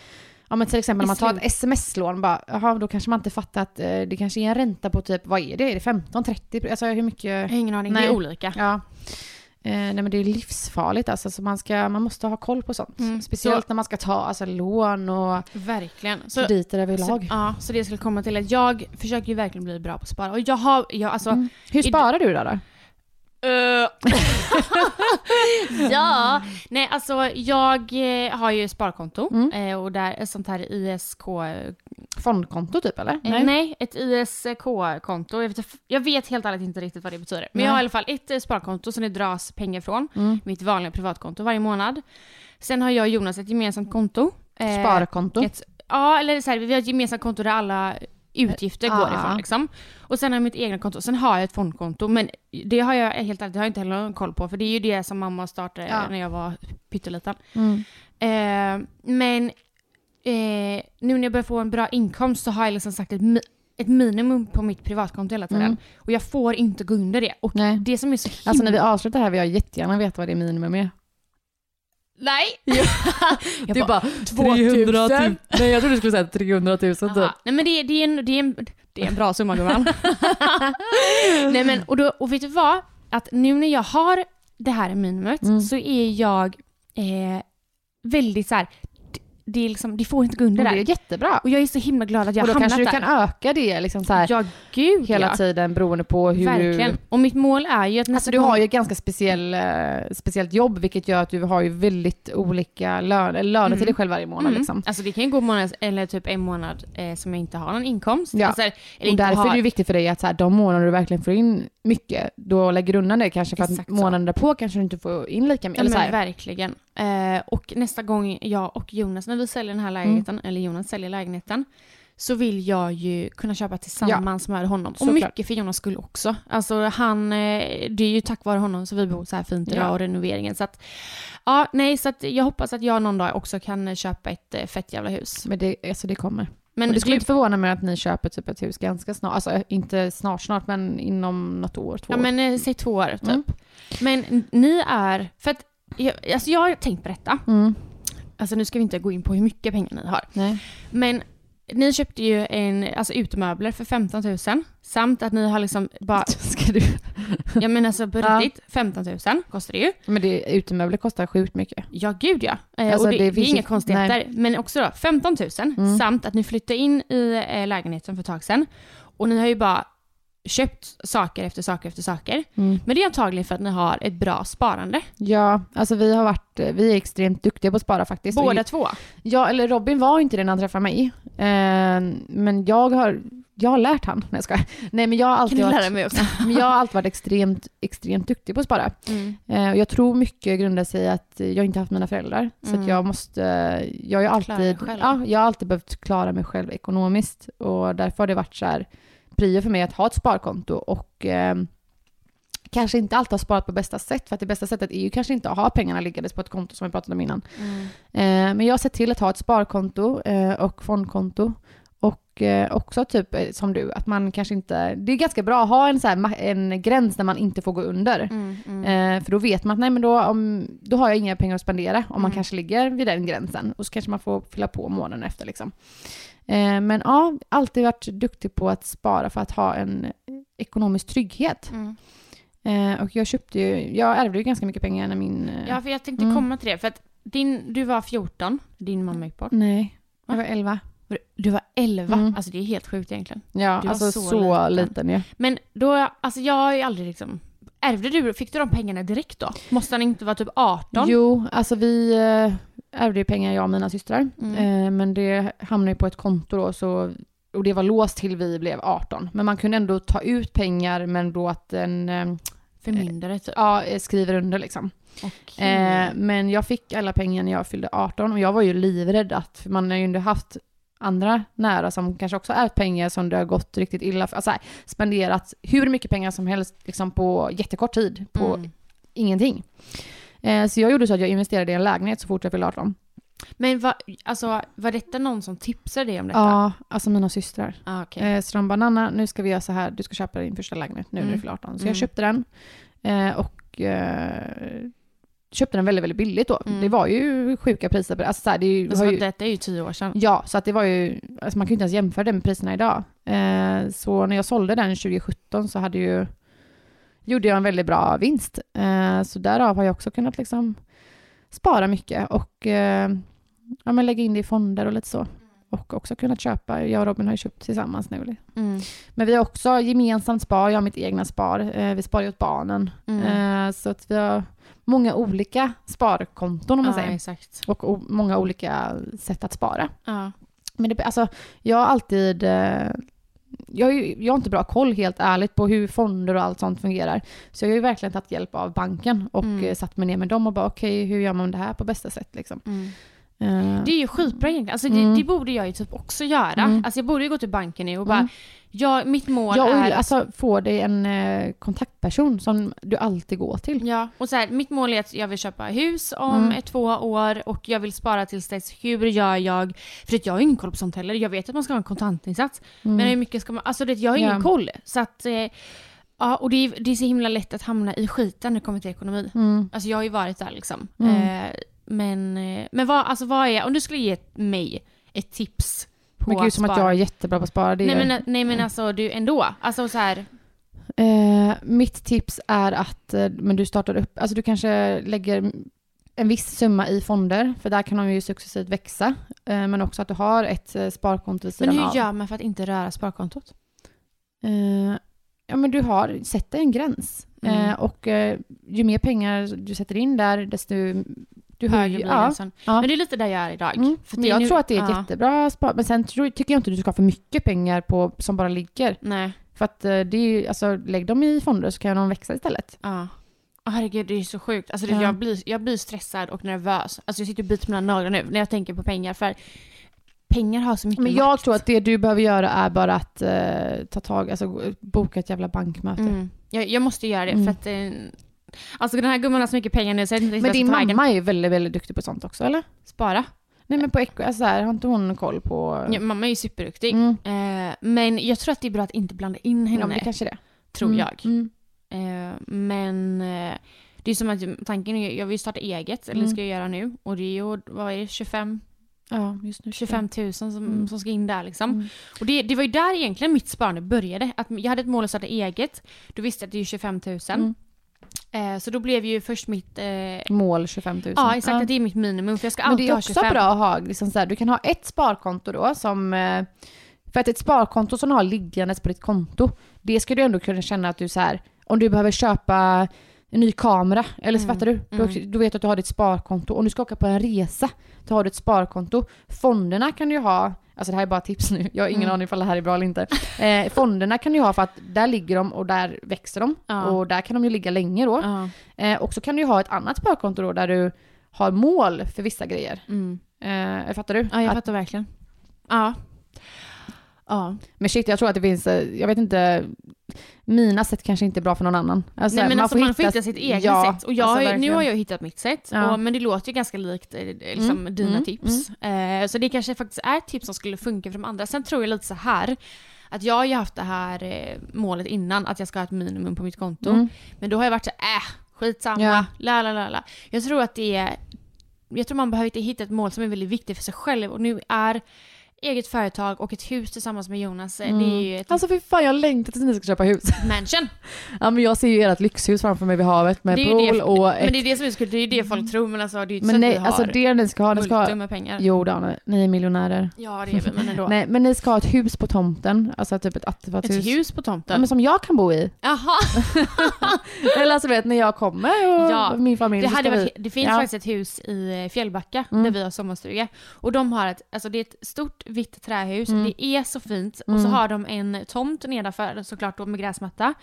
Ja men till exempel om man tar ett sms-lån bara, jaha då kanske man inte fattar att eh, det kanske är en ränta på typ, vad är det? Är det 15, 30? Alltså hur mycket? Jag har ingen aning, Nej. det är olika. Ja. Eh, nej men det är livsfarligt alltså, så man, ska, man måste ha koll på sånt. Mm, Speciellt så- när man ska ta alltså, lån och Verkligen. Så, krediter så, överlag. ja, så det skulle komma till att jag försöker ju verkligen bli bra på att spara. Och jag har, jag, alltså, Mm. Hur sparar du då? då? Eh. ja, nej alltså jag eh, har ju sparkonto Mm. eh, och där ett sånt här ISK... Fondkonto typ eller? Nej. nej, ett ISK-konto. Jag vet, jag vet helt ärligt inte riktigt vad det betyder. Men Nej. jag har i alla fall ett sparkonto som det dras pengar från. Mm. Mitt vanliga privatkonto varje månad. Sen har jag och Jonas ett gemensamt konto. Sparkonto? Ett, ja, eller så här, vi har ett gemensamt konto där alla utgifter Ah. går ifrån liksom. Och sen har jag mitt egna konto. Sen har jag ett fondkonto, men det har jag helt ärligt det har jag inte heller någon koll på, för det är ju det som mamma startade Ja. när jag var pytteliten. Mm. Eh, men eh, nu när jag börjar få en bra inkomst så har jag liksom sagt ett, mi- ett minimum på mitt privatkonto hela tiden. Mm. Och jag får inte gå under det. Och Nej. det som är så himla... Alltså när vi avslutar här vill jag jättegärna veta vad det minimum är. Nej! jag Du bara 300 000. Nej jag trodde du skulle säga 300 000 typ. Nej men det, det, är en, det, är en, det är en bra summa gumman. Nej men och, då, och vet du vad? Att nu när jag har det här minimumet Mm. så är jag eh, väldigt så här. Det, är liksom, det får inte gå under där. det är jättebra. Och jag är så himla glad att jag och har då hamnat kanske du där. kan öka det liksom så här, Ja gud hela ja. tiden beroende på hur Verkligen. du... Och mitt mål är ju att nästa Alltså du gång- har ju ett ganska speciell, eh, speciellt jobb vilket gör att du har ju väldigt olika löner till Mm. dig själv varje månad Mm. liksom. Alltså det kan ju gå månads, eller typ en månad eh, som jag inte har någon inkomst. Ja. Alltså, Och därför har. är det viktigt för dig att så här, de månader du verkligen får in mycket, då lägger du undan det kanske för att Exakt så. månaden därpå kanske du inte får in lika mycket. Ja, men verkligen. Eh, och nästa gång jag och Jonas, när vi säljer den här lägenheten, eller Jonas säljer lägenheten, så vill jag ju kunna köpa tillsammans med honom. Och Såklart. mycket för Jonas skull också. Alltså han, eh, det är ju tack vare honom som vi bor så här fint idag Ja. och renoveringen. Så att, ja, nej, så att jag hoppas att jag någon dag också kan köpa ett eh, fett jävla hus. Men det, alltså det kommer. Men och det skulle inte förvåna mig att ni köper typ ett hus ganska snart. Alltså inte snart snart men inom något år, två Ja år. men eh, säg två år typ. Mm. Men ni är, för att, jag, alltså jag har tänkt på detta. Mm. Alltså nu ska vi inte gå in på hur mycket pengar ni har. Nej. Men ni köpte ju en, alltså utemöbler för 15 000 samt att ni har liksom bara, Ska du? ja men alltså på Ja. riktigt, 15 000 kostar det ju. Men det, utemöbler kostar sjukt mycket. Ja gud ja. Eh, Alltså, och det, det det, är inga konstigheter. Men också då 15 000 Mm. samt att ni flyttade in i eh, lägenheten för ett tag sedan. Och ni har ju bara köpt saker efter saker efter saker. Mm. Men det är antagligen för att ni har ett bra sparande. Ja, alltså vi har varit, vi är extremt duktiga på att spara faktiskt. Och Båda två. Ja, eller Robin var inte det när han träffade mig. Eh, men jag har, jag har lärt han. Nej jag. Nej men jag har Kan alltid du lära varit, mig också? men jag har alltid varit extremt, extremt duktig på att spara. Mm. Eh, och jag tror mycket grundar sig i att jag inte haft mina föräldrar. Så Mm. att jag måste, jag har alltid, ja, jag har alltid behövt klara mig själv ekonomiskt. Och därför har det varit så här prio för mig att ha ett sparkonto och eh, kanske inte alltid ha sparat på bästa sätt. För att det bästa sättet är ju kanske inte att ha pengarna liggandes på ett konto som vi pratade om innan. Mm. Eh, men jag har sett till att ha ett sparkonto eh, och fondkonto. Och eh, också typ eh, som du, att man kanske inte... Det är ganska bra att ha en, så här, en gräns där man inte får gå under. Mm. Mm. Eh, för då vet man att nej, men då, om, då har jag inga pengar att spendera om man Mm. kanske ligger vid den gränsen. Och så kanske man får fylla på månaden efter. Liksom. Eh, men ja, alltid varit duktig på att spara för att ha en ekonomisk trygghet. Mm. Eh, och jag köpte ju, jag ärvde ju ganska mycket pengar när min... Eh, Ja, för jag tänkte Mm. komma till det. För att din, du var 14, din mamma gick bort. Nej, jag Va? var 11. Du var 11. Mm. Alltså det är helt sjukt egentligen. Ja, Du var alltså så så, liten. liten ju. Men då, alltså jag har ju aldrig liksom... Ärvde du, fick du de pengarna direkt då? Måste han inte vara typ 18? Jo, alltså vi eh, ärvde ju pengar jag och mina systrar. Mm. Eh, men det hamnade ju på ett konto då så, och det var låst till vi blev 18. Men man kunde ändå ta ut pengar men då att en eh, Förmyndare typ. ja, eh, skriver under liksom. Eh, men jag fick alla pengar när jag fyllde 18 och jag var ju livrädd att, för man har ju ändå haft andra nära som kanske också ärvt pengar som det har gått riktigt illa för. Alltså här, spenderat hur mycket pengar som helst liksom på jättekort tid på Mm. ingenting. Eh, så jag gjorde så att jag investerade i en lägenhet så fort jag fyllde 18. Men va, alltså, var detta någon som tipsade dig om detta? Ja, alltså mina systrar. Ah, okej. Eh, så de bara, Nanna, nu ska vi göra så här, du ska köpa din första lägenhet nu när Mm. du fyller 18. Så Mm. jag köpte den. Eh, och eh, köpte den väldigt, väldigt billigt då. Mm. Det var ju sjuka priser. Alltså, så här, det är ju, Alltså, ju, Detta är ju tio år sedan. Ja, så att det var ju, alltså man kan ju inte ens jämföra det med priserna idag. Eh, så när jag sålde den 2017 så hade ju, gjorde jag en väldigt bra vinst. Eh, så därav har jag också kunnat liksom spara mycket och eh, ja, men lägga in det i fonder och lite så. Och också kunnat köpa, jag och Robin har ju köpt tillsammans nu. Mm. Men vi har också gemensamt spar, jag har mitt egna spar. Eh, vi sparar ju åt barnen. Mm. Eh, så att vi har många olika sparkonton om man ja, säger. exakt. Och o- många olika sätt att spara. Ja. Men det, alltså, jag har alltid... Jag, jag har inte bra koll helt ärligt på hur fonder och allt sånt fungerar. Så jag har ju verkligen tagit hjälp av banken och Mm. eh, satt mig ner med dem och bara okej, hur gör man det här på bästa sätt liksom. Mm. Eh, Det är ju skitbra egentligen. Alltså, Mm. det, det borde jag ju typ också göra. Mm. Alltså, jag borde ju gå till banken nu och bara, Mm. Ja, mitt mål ja, och, är... alltså få dig en eh, kontaktperson som du alltid går till. Ja, och så här, mitt mål är att jag vill köpa hus om Mm. ett, två år och jag vill spara tills dess. Hur gör jag? För att jag har ingen koll på sånt heller. Jag vet att man ska ha en kontantinsats. Mm. Men hur mycket ska man... Alltså det, jag har ingen Ja. koll. Så att... Eh, ja, och det är, det är så himla lätt att hamna i skiten när det kommer till ekonomi. Mm. Alltså jag har ju varit där liksom. Mm. Eh, men eh, men vad, alltså vad är... Om du skulle ge mig ett tips på Men gud att som att spara. jag är jättebra på att spara. Det Nej men, nej men alltså du ändå. Alltså så här... Eh, mitt tips är att eh, men du startar upp, alltså du kanske lägger en viss summa i fonder, för där kan de ju successivt växa. Eh, men också att du har ett eh, sparkonto vid Men sidan hur av. gör man för att inte röra sparkontot? Eh, ja men du har, sätter en gräns. Mm. Eh, och ju mer pengar du sätter in där, desto du höjer blir ja. ja. Men det är lite där jag är idag. Mm. För jag nu- tror att det är ett ja. jättebra spar. Men sen tror, tycker jag inte du ska ha för mycket pengar på, som bara ligger. Nej. För att eh, det är ju, alltså lägg dem i fonder så kan de växa istället. Ja. Åh, herregud, det är så sjukt. Alltså, det, Ja. jag, blir, jag blir stressad och nervös. Alltså, jag sitter och biter mina naglar nu när jag tänker på pengar. För pengar har så mycket Men jag makt. tror att det du behöver göra är bara att eh, ta tag, alltså boka ett jävla bankmöte. Mm. Jag, jag måste göra det Mm. för att... Eh, alltså den här gumman har så mycket pengar nu så jag vet inte Men din mamma är ju väldigt, väldigt duktig på sånt också, eller? Spara. Nej men på Echo, alltså har inte hon koll på... Ja, mamma är ju superduktig. Mm. Eh, men jag tror att det är bra att inte blanda in Ja, henne. men det kanske det. tror Mm. jag. Mm. Eh, men eh, det är som att tanken är, jag vill starta eget, eller Mm. ska jag göra nu. Och det är ju, vad är det, 25 Ja, just nu. 25 000 som, Mm. som ska in där liksom. Mm. Och det, det var ju där egentligen mitt sparande började. Att jag hade ett mål att starta eget. Då visste jag att det är 25 000. Eh, så då blev ju först mitt... Eh, Mål 25 000. ja, exakt. Att det är mitt minimum. För jag ska Men det alltid är ha också 25. bra att ha, liksom så här, du kan ha ett sparkonto då som... eh, För att ett sparkonto som du har liggandes på ditt konto, det ska du ändå kunna känna att du så här, om du behöver köpa en ny kamera, eller så Mm, fattar du? Då, mm. då vet du att du har ditt sparkonto. Om du ska åka på en resa, då har du ett sparkonto. Fonderna kan du ju ha, alltså det här är bara tips nu, jag har ingen Mm. aning ifall det här är bra eller inte. Eh, fonderna kan du ha för att där ligger de och där växer de. Ja. Och där kan de ju ligga länge då. Ja. Eh, och så kan du ju ha ett annat sparkonto då där du har mål för vissa grejer. Mm. Eh, fattar du? ja, jag Att- fattar verkligen. Ja. Ja. Men shit, jag tror att det finns, eh, jag vet inte, mina sätt kanske inte är bra för någon annan. Alltså, Nej men alltså man får hitta sitt eget ja, sätt. Och jag, alltså, nu har jag hittat mitt sätt. Ja. Och, men det låter ju ganska likt eh, liksom, Mm, dina mm, tips. Eh, så det kanske faktiskt är tips som skulle funka för de andra. Sen tror jag lite så här att jag har ju haft det här eh, målet innan, att jag ska ha ett minimum på mitt konto. Mm. Men då har jag varit så äh, skitsamma, Ja. la la la la. Jag tror att det är, jag tror man behöver inte hitta ett mål som är väldigt viktigt för sig själv. Och nu är eget företag och ett hus tillsammans med Jonas, eh, det är ju ett Alltså fy fan, jag längtar tills ni ska köpa hus. mansion. ja men jag ser ju ert lyxhus framför mig vid havet med pool det- och... Men det är det som är så kul, det är det folk tror men alltså det är ju inte men så nej, att vi alltså har det ni ska ha, ni ska ha... med pengar. Jo då, ni- är miljonärer. Ja det är vi, men ändå. Nej, men ni ska ha ett hus på tomten, alltså typ ett attefallshus. Ett hus på Ja, tomten? men som jag kan bo i. Jaha! Eller alltså vet när jag kommer och Ja, min familj Det, hade varit, det finns ja. faktiskt ett hus i Fjällbacka Mm. där vi har sommarstuga. Och de har ett, alltså det är ett stort vitt trähus, Mm. det är så fint. Och Mm. så har de en tomt nedanför såklart då med gräsmatta.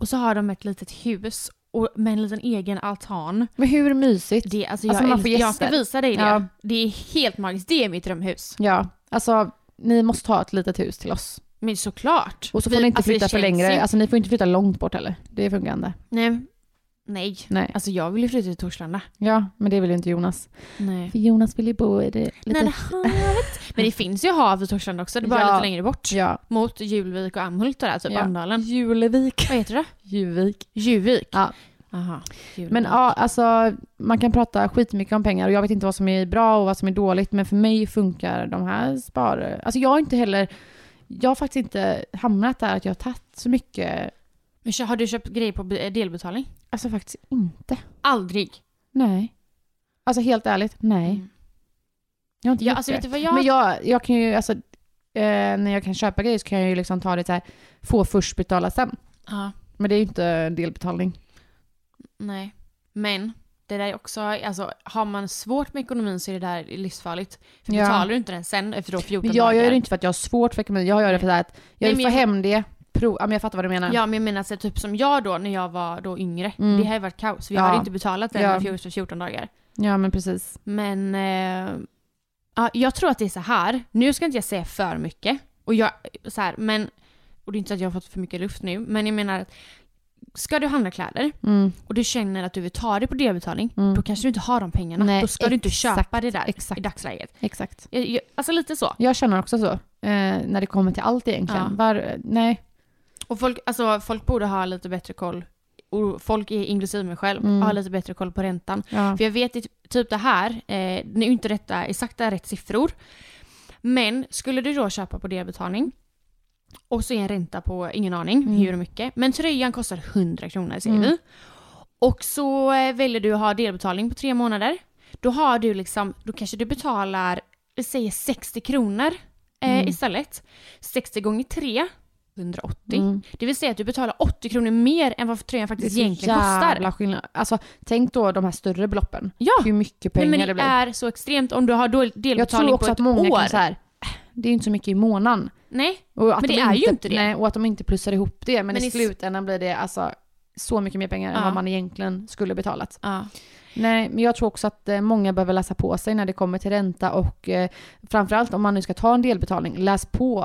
Och så har de ett litet hus och med en liten egen altan. Men hur mysigt? Det, alltså jag, Alltså, man får jag ska visa dig det. Ja. Det är helt magiskt, det är mitt drömhus. Ja, alltså ni måste ha ett litet hus till oss. Men såklart. Och så får Vi- ni inte alltså, flytta för längre, ju- alltså ni får inte flytta långt bort heller. Det funkar inte. Nej. Nej. Nej. Alltså jag vill ju flytta till Torslanda. Ja, men det vill ju inte Jonas. Nej. För Jonas vill ju bo i det lite... Nära havet. Men det finns ju hav i Torslanda också, det är bara Ja. lite längre bort. Ja. Mot Julvik och Amhult och där, typ Ja. Andalen. Julevik. Vad heter det? Juvik. Juvik? Ja. Aha. Julvik. Men ja, alltså man kan prata skitmycket om pengar och jag vet inte vad som är bra och vad som är dåligt men för mig funkar de här spar... Alltså jag har inte heller... Jag har faktiskt inte hamnat där att jag har tagit så mycket... Men har du köpt grejer på be- delbetalning? Alltså faktiskt inte. Aldrig. Nej. Alltså helt ärligt, nej. Mm. Jag har inte Ja, gjort alltså det. vet jag... Men jag, jag kan ju, alltså, eh, när jag kan köpa grejer så kan jag ju liksom ta det så här, få först betala sen. Ja, Men det är ju inte en delbetalning. nej. Men det där är också, alltså har man svårt med ekonomin så är det där livsfarligt. För Ja. betalar du inte den sen efter då 14 Men jag dagar. gör det inte för att jag har svårt för ekonomi, jag gör det för att jag vill få hem det, prov, ja men jag fattar vad du menar. Ja men jag menar så typ som jag då när jag var då yngre. Mm. Det har ju varit kaos. Vi Ja. hade inte betalat den Ja. ja. efter 14 dagar. Ja men precis. Men eh, ja, jag tror att det är så här. Nu ska inte jag säga för mycket. Och jag, så här, men, och det är inte så att jag har fått för mycket luft nu, men jag menar att ska du handla kläder Mm. och du känner att du vill ta det på delbetalning, Mm. då kanske du inte har de pengarna. Nej, då ska du inte exakt, köpa det där exakt. i dagsläget. Exakt. Jag, jag, alltså lite så. Jag känner också så. Eh, när det kommer till allt egentligen. Ja. Var, nej. Och folk, alltså, folk borde ha lite bättre koll, och folk inklusive mig själv, Mm. har lite bättre koll på räntan. Ja. För jag vet typ det här, eh, det är ju inte detta exakta rätt siffror. Men skulle du då köpa på delbetalning och så är en ränta på, ingen aning Mm. hur mycket, men tröjan kostar 100 kronor säger Mm. vi. Och så eh, väljer du att ha delbetalning på tre månader. Då har du liksom, då kanske du betalar, säger 60 kronor eh, Mm. istället. 60 gånger 3, 180. Mm. Det vill säga att du betalar 80 kronor mer än vad tröjan Det är faktiskt så egentligen kostar. jävla skillnad. Alltså tänk då de här större beloppen. Ja, Hur mycket Nej, pengar men det det blir. är så extremt om du har då Jag delbetalning tror också på att ett många år. kan så här, "Äh, det är ju inte så mycket i månaden. Nej, Och att Men de det är ju inte det. Nej, och att de inte plussar ihop det. Men, Men i i slutändan blir det alltså så mycket mer pengar än Ja. vad man egentligen skulle betalat. ja. Nej, men jag tror också att eh, många behöver läsa på sig när det kommer till ränta och eh, framförallt om man nu ska ta en delbetalning, läs på.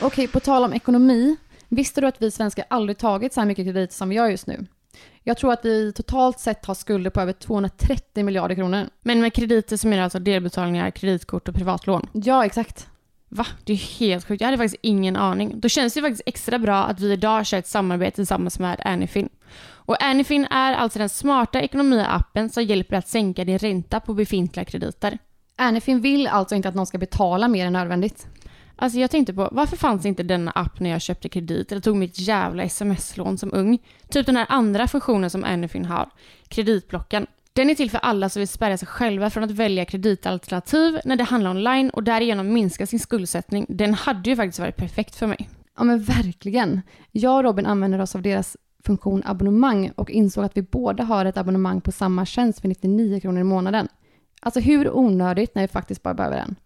Okej, på tal om ekonomi. Visste du att vi svenskar aldrig tagit så här mycket kredit som vi gör just nu? Jag tror att vi totalt sett har skulder på över 230 miljarder kronor. Men med krediter som är alltså delbetalningar, kreditkort och privatlån. Ja, exakt. Va? Det är helt sjukt. Jag hade faktiskt ingen aning. Då känns det faktiskt extra bra att vi idag kör ett samarbete tillsammans med Anyfin. Och Anyfin är alltså den smarta ekonomiappen som hjälper att sänka din ränta på befintliga krediter. Anyfin vill alltså inte att någon ska betala mer än nödvändigt. Alltså jag tänkte på, varför fanns inte denna app när jag köpte kredit eller tog mitt jävla sms-lån som ung? Typ den här andra funktionen som Anyfin har, kreditblocken. Den är till för alla som vill spärra sig själva från att välja kreditalternativ när det handlar online och därigenom minska sin skuldsättning. Den hade ju faktiskt varit perfekt för mig. Ja men verkligen. Jag och Robin använder oss av deras funktion abonnemang och insåg att vi båda har ett abonnemang på samma tjänst för 99 kronor i månaden. Alltså hur onödigt när vi faktiskt bara behöver den.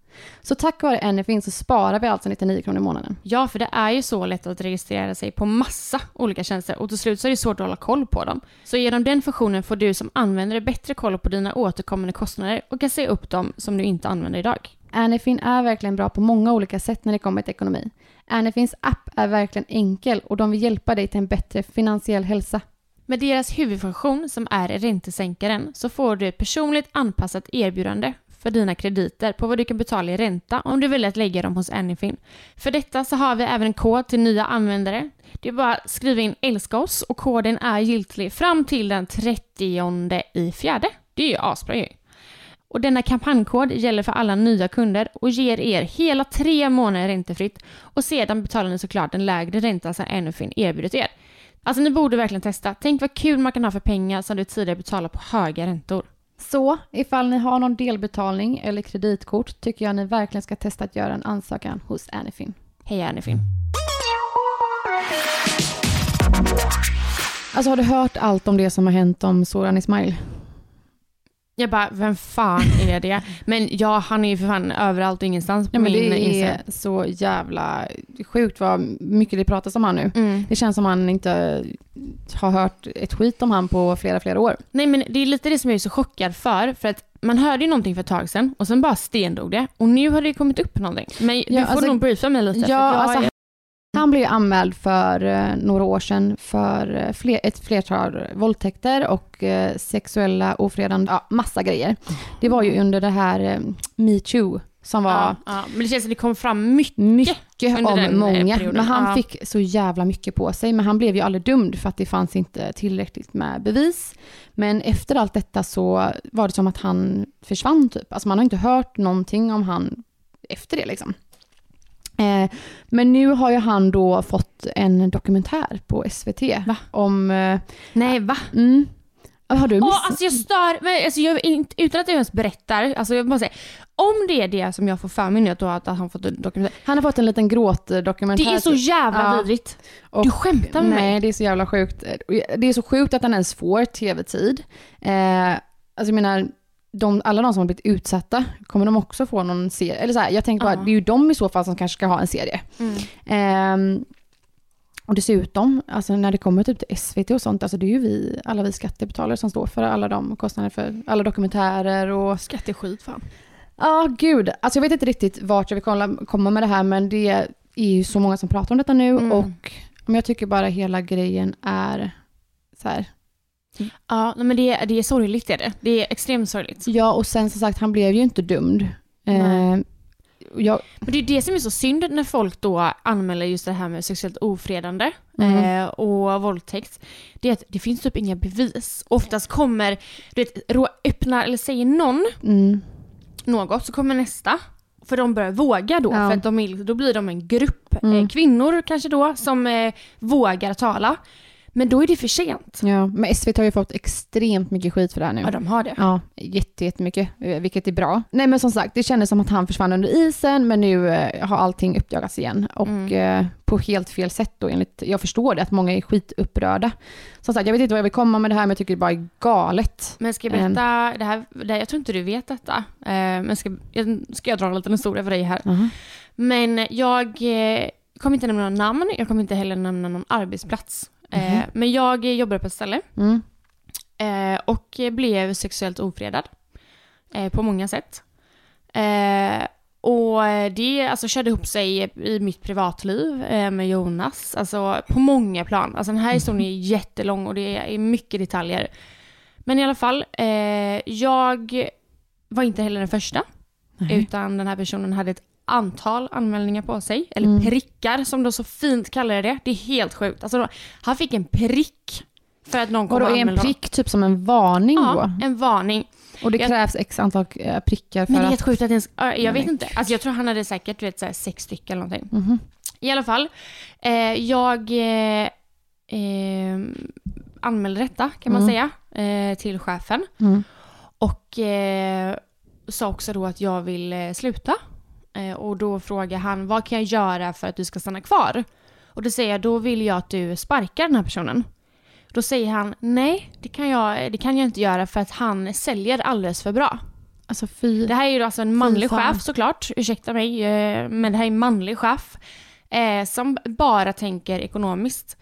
Så tack vare Anyfin så sparar vi alltså 99 kronor i månaden. Ja, för det är ju så lätt att registrera sig på massa olika tjänster och till slut så är det svårt att hålla koll på dem. Så genom den funktionen får du som användare bättre koll på dina återkommande kostnader och kan se upp dem som du inte använder idag. Anyfin är verkligen bra på många olika sätt när det kommer till ekonomi. Anyfins app är verkligen enkel och de vill hjälpa dig till en bättre finansiell hälsa. Med deras huvudfunktion som är räntesänkaren så får du ett personligt anpassat erbjudande för dina krediter på vad du kan betala i ränta om du väljer att lägga dem hos Anyfin. För detta så har vi även en kod till nya användare. Det är bara att skriva in älska oss och koden är giltig fram till den 30 i fjärde. Det är ju asbra ju. Och denna kampanjkod gäller för alla nya kunder och ger er hela tre månader räntefritt och sedan betalar ni såklart en lägre ränta som Anyfin erbjudit er. Alltså ni borde verkligen testa. Tänk vad kul man kan ha för pengar som du tidigare betalar på höga räntor. Så ifall ni har någon delbetalning eller kreditkort tycker jag ni verkligen ska testa att göra en ansökan hos Anyfin. Hej Anyfin. Alltså har du hört allt om det som har hänt om Soran Ismail? Jag bara, vem fan är det? Men ja, han är ju för fan överallt och ingenstans på Ja, min det är så jävla sjukt vad mycket det pratas om han nu. Mm. Det känns som han inte har hört ett skit om han på flera, flera år. Nej men det är lite det som jag är så chockad för, för att man hörde ju någonting för ett tag sedan och sen bara stendog det och nu har det kommit upp någonting. Men du Ja, får alltså- nog briefa mig lite. för Ja, att jag alltså, är... Han blev ju anmäld för eh, några år sedan för eh, fler, ett flertal våldtäkter och eh, sexuella ofredande, ja massa grejer. Det var ju under det här metoo som var ja, ja. Men det känns som det kom fram mycket. mycket under om den, många. perioden. Men han Ja. fick så jävla mycket på sig. Men han blev ju aldrig dömd för att det fanns inte tillräckligt med bevis. Men efter allt detta så var det som att han försvann typ. Alltså man har inte hört någonting om han efter det liksom. Eh, men nu har ju han då fått en dokumentär på SVT. Va? Om... Eh, Nej va? mm, har du missat? alltså jag stör, men alltså jag, utan att jag ens berättar, alltså jag bara säga, om det är det som jag får för mig nu att, att han fått en dokumentär, Han har fått en liten gråtdokumentär. det är så jävla Ja. vidrigt. Och- Du skämtar med Nej, mig? det är så jävla sjukt. Det är så sjukt att han ens får tv-tid. Eh, alltså jag menar, de, alla de som har blivit utsatta, kommer de också få någon serie? Eller så här, jag tänker bara, det är ju de i så fall som kanske ska ha en serie. Mm. Ehm, och dessutom, alltså när det kommer typ till SVT och sånt, alltså det är ju vi, alla vi skattebetalare som står för alla de kostnader för alla dokumentärer och... Skatteskit fan. Ja, gud. Alltså jag vet inte riktigt vart jag vill kolla, komma med det här, men det är ju så många som pratar om detta nu Mm. och men jag tycker bara hela grejen är så här. Ja, nej, men det, det är sorgligt är det. Det är extremt sorgligt. Ja, och sen som sagt, han blev ju inte dömd. Eh, jag, Men det är det som är så synd när folk då anmäler just det här med sexuellt ofredande Mm. eh, och våldtäkt. Det är att det finns typ inga bevis. Oftast kommer, du vet, rå- öppnar eller säger någon mm, något så kommer nästa. För de börjar våga då, Ja. för att de är, då blir de en grupp Mm. eh, kvinnor kanske då som eh, vågar tala. Men då är det för sent. ja, men SVT har ju fått extremt mycket skit för det här nu. Ja, de har det. Ja, jätte, jättemycket, eh, vilket är bra. Nej men som sagt, det kändes som att han försvann under isen, men nu eh, har allting uppdagats igen. Och Mm. eh, på helt fel sätt då, enligt, jag förstår det, att många är skitupprörda. Som sagt, jag vet inte vad jag vill komma med det här, men jag tycker det bara är galet. Men ska jag berätta, det här, det här, jag tror inte du vet detta. Men ska, ska jag dra en liten historia för dig här? Men jag kommer inte nämna någon namn, jag kommer inte heller nämna någon arbetsplats. Eh, Mhm. men jag jobbade på ett ställe Mm. eh, och blev sexuellt ofredad eh, på många sätt. Eh, och det alltså, körde ihop sig i mitt privatliv med Jonas, alltså på många plan. Alltså den här historien är jättelång och det är mycket detaljer. Men i alla fall, jag var inte heller den första, Nej. utan den här personen hade ett antal anmälningar på sig, eller Mm. prickar som de så fint kallar det. Det är helt sjukt. Alltså, då- han fick en prick för att någon kom Vadå, och är en prick typ som en varning Ja, då? en varning. Och det jag- krävs x antal eh, prickar för Men det är att... helt sjukt att ens, ja, jag Nej, vet inte. Alltså jag tror han hade säkert vet, så här, sex stycken eller någonting. Mhm. I alla fall, eh, jag eh, eh, anmälde detta kan man Mm. säga eh, till chefen. Mm. Och eh, sa också då att jag vill eh, sluta. Eh, och då frågar han, vad kan jag göra för att du ska stanna kvar? Och då säger jag, då vill jag att du sparkar den här personen. Då säger han, nej det kan jag, det kan jag inte göra för att han säljer alldeles för bra. Alltså fy... Det här är ju alltså en manlig fan. chef såklart, ursäkta mig, eh, men det här är en manlig chef eh, som bara tänker ekonomiskt.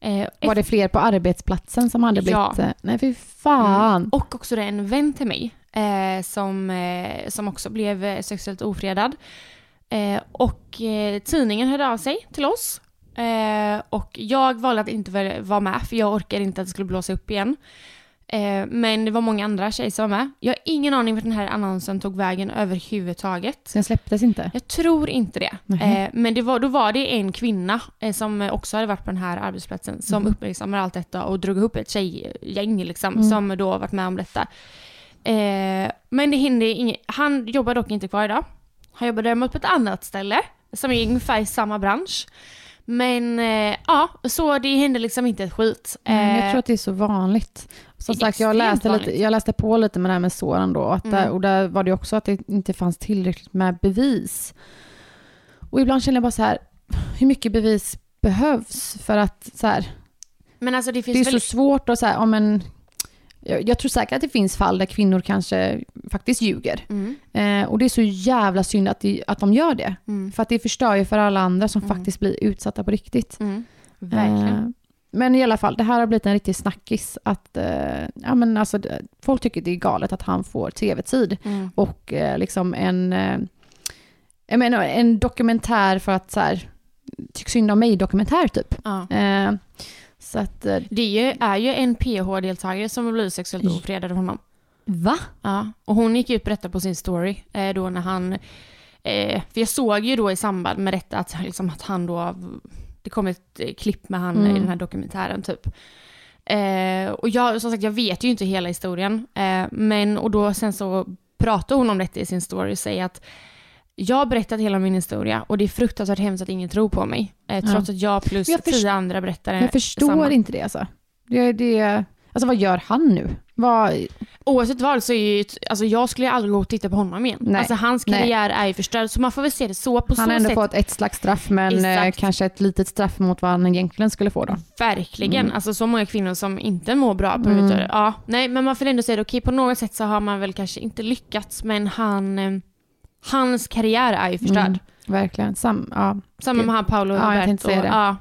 Eh, Var det fler på arbetsplatsen som hade blivit... Ja. eh, Nej fy fan. Mm. Och också det är en vän till mig eh, som, eh, som också blev eh, sexuellt ofredad. Eh, och eh, tidningen hörde av sig till oss. Eh, och jag valde att inte vara med för jag orkade inte att det skulle blåsa upp igen. Men det var många andra tjejer som var med. Jag har ingen aning vart den här annonsen tog vägen överhuvudtaget. Sen släpptes inte? Jag tror inte det. Eh, men det var, då var det en kvinna som också hade varit på den här arbetsplatsen som Mhm. uppmärksammade allt detta och drog ihop ett tjejgäng liksom, Mm. som då varit med om detta. Eh, men det hände inget. Han jobbar dock inte kvar idag. Han jobbar däremot på ett annat ställe som är ungefär i samma bransch. Men eh, ja, så det hände liksom inte ett skit. Men jag Eh, tror att det är så vanligt. Som sagt, jag läste, lite, jag läste på lite med det här med såren då. Att där, Mm. och där var det också att det inte fanns tillräckligt med bevis. Och ibland känner jag bara så här, hur mycket bevis behövs för att så här, men alltså det det är väl... så svårt att säga, om en, jag, jag tror säkert att det finns fall där kvinnor kanske faktiskt ljuger. Mm, Eh, och det är så jävla synd att, de, att de gör det. mm, För att det förstör ju för alla andra som Mm. faktiskt blir utsatta på riktigt. mm. Verkligen. Eh, Men i alla fall, det här har blivit en riktig snackis. Att, eh, ja, men alltså, det- folk tycker det är galet att han får tv-tid. Mm. Och eh, liksom en, eh, jag menar, en dokumentär för att så här, tyck synd om mig-dokumentär typ. Ja. Så att, eh, Det är ju, är ju en PH-deltagare som har blivit sexuellt ofredad av honom. va? Ja, och hon gick ut på detta på sin story eh, då när han... Eh, för jag såg ju då i samband med detta att, liksom, att han då... Det kom ett eh, klipp med han Mm. i den här dokumentären typ. Eh, och jag, som sagt, jag vet ju inte hela historien. Eh, men, och då sen så pratar hon om detta i sin story och säger att jag har berättat hela min historia och det är fruktansvärt hemskt att ingen tror på mig. Eh, trots Ja. att jag plus Jag tio andra berättare Jag förstår samma. inte det alltså. Det, det, alltså vad gör han nu? Vad, Oavsett vad så är ju, alltså jag skulle aldrig gå och titta på honom igen. Nej. Alltså hans Nej. karriär är ju förstörd, så man får väl se det så på han så har ändå sätt. fått ett slags straff, men eh, Exakt. kanske ett litet straff mot vad han egentligen skulle få då. Verkligen, Mm. alltså så många kvinnor som inte mår bra på Mm. mm. Ja, nej men man får ändå säga det, okej på något sätt så har man väl kanske inte lyckats men han, eh, hans karriär är ju förstörd. Mm, verkligen. Sam, ja. Samma med han Paolo Ja, jag tänkte säga det. Ja,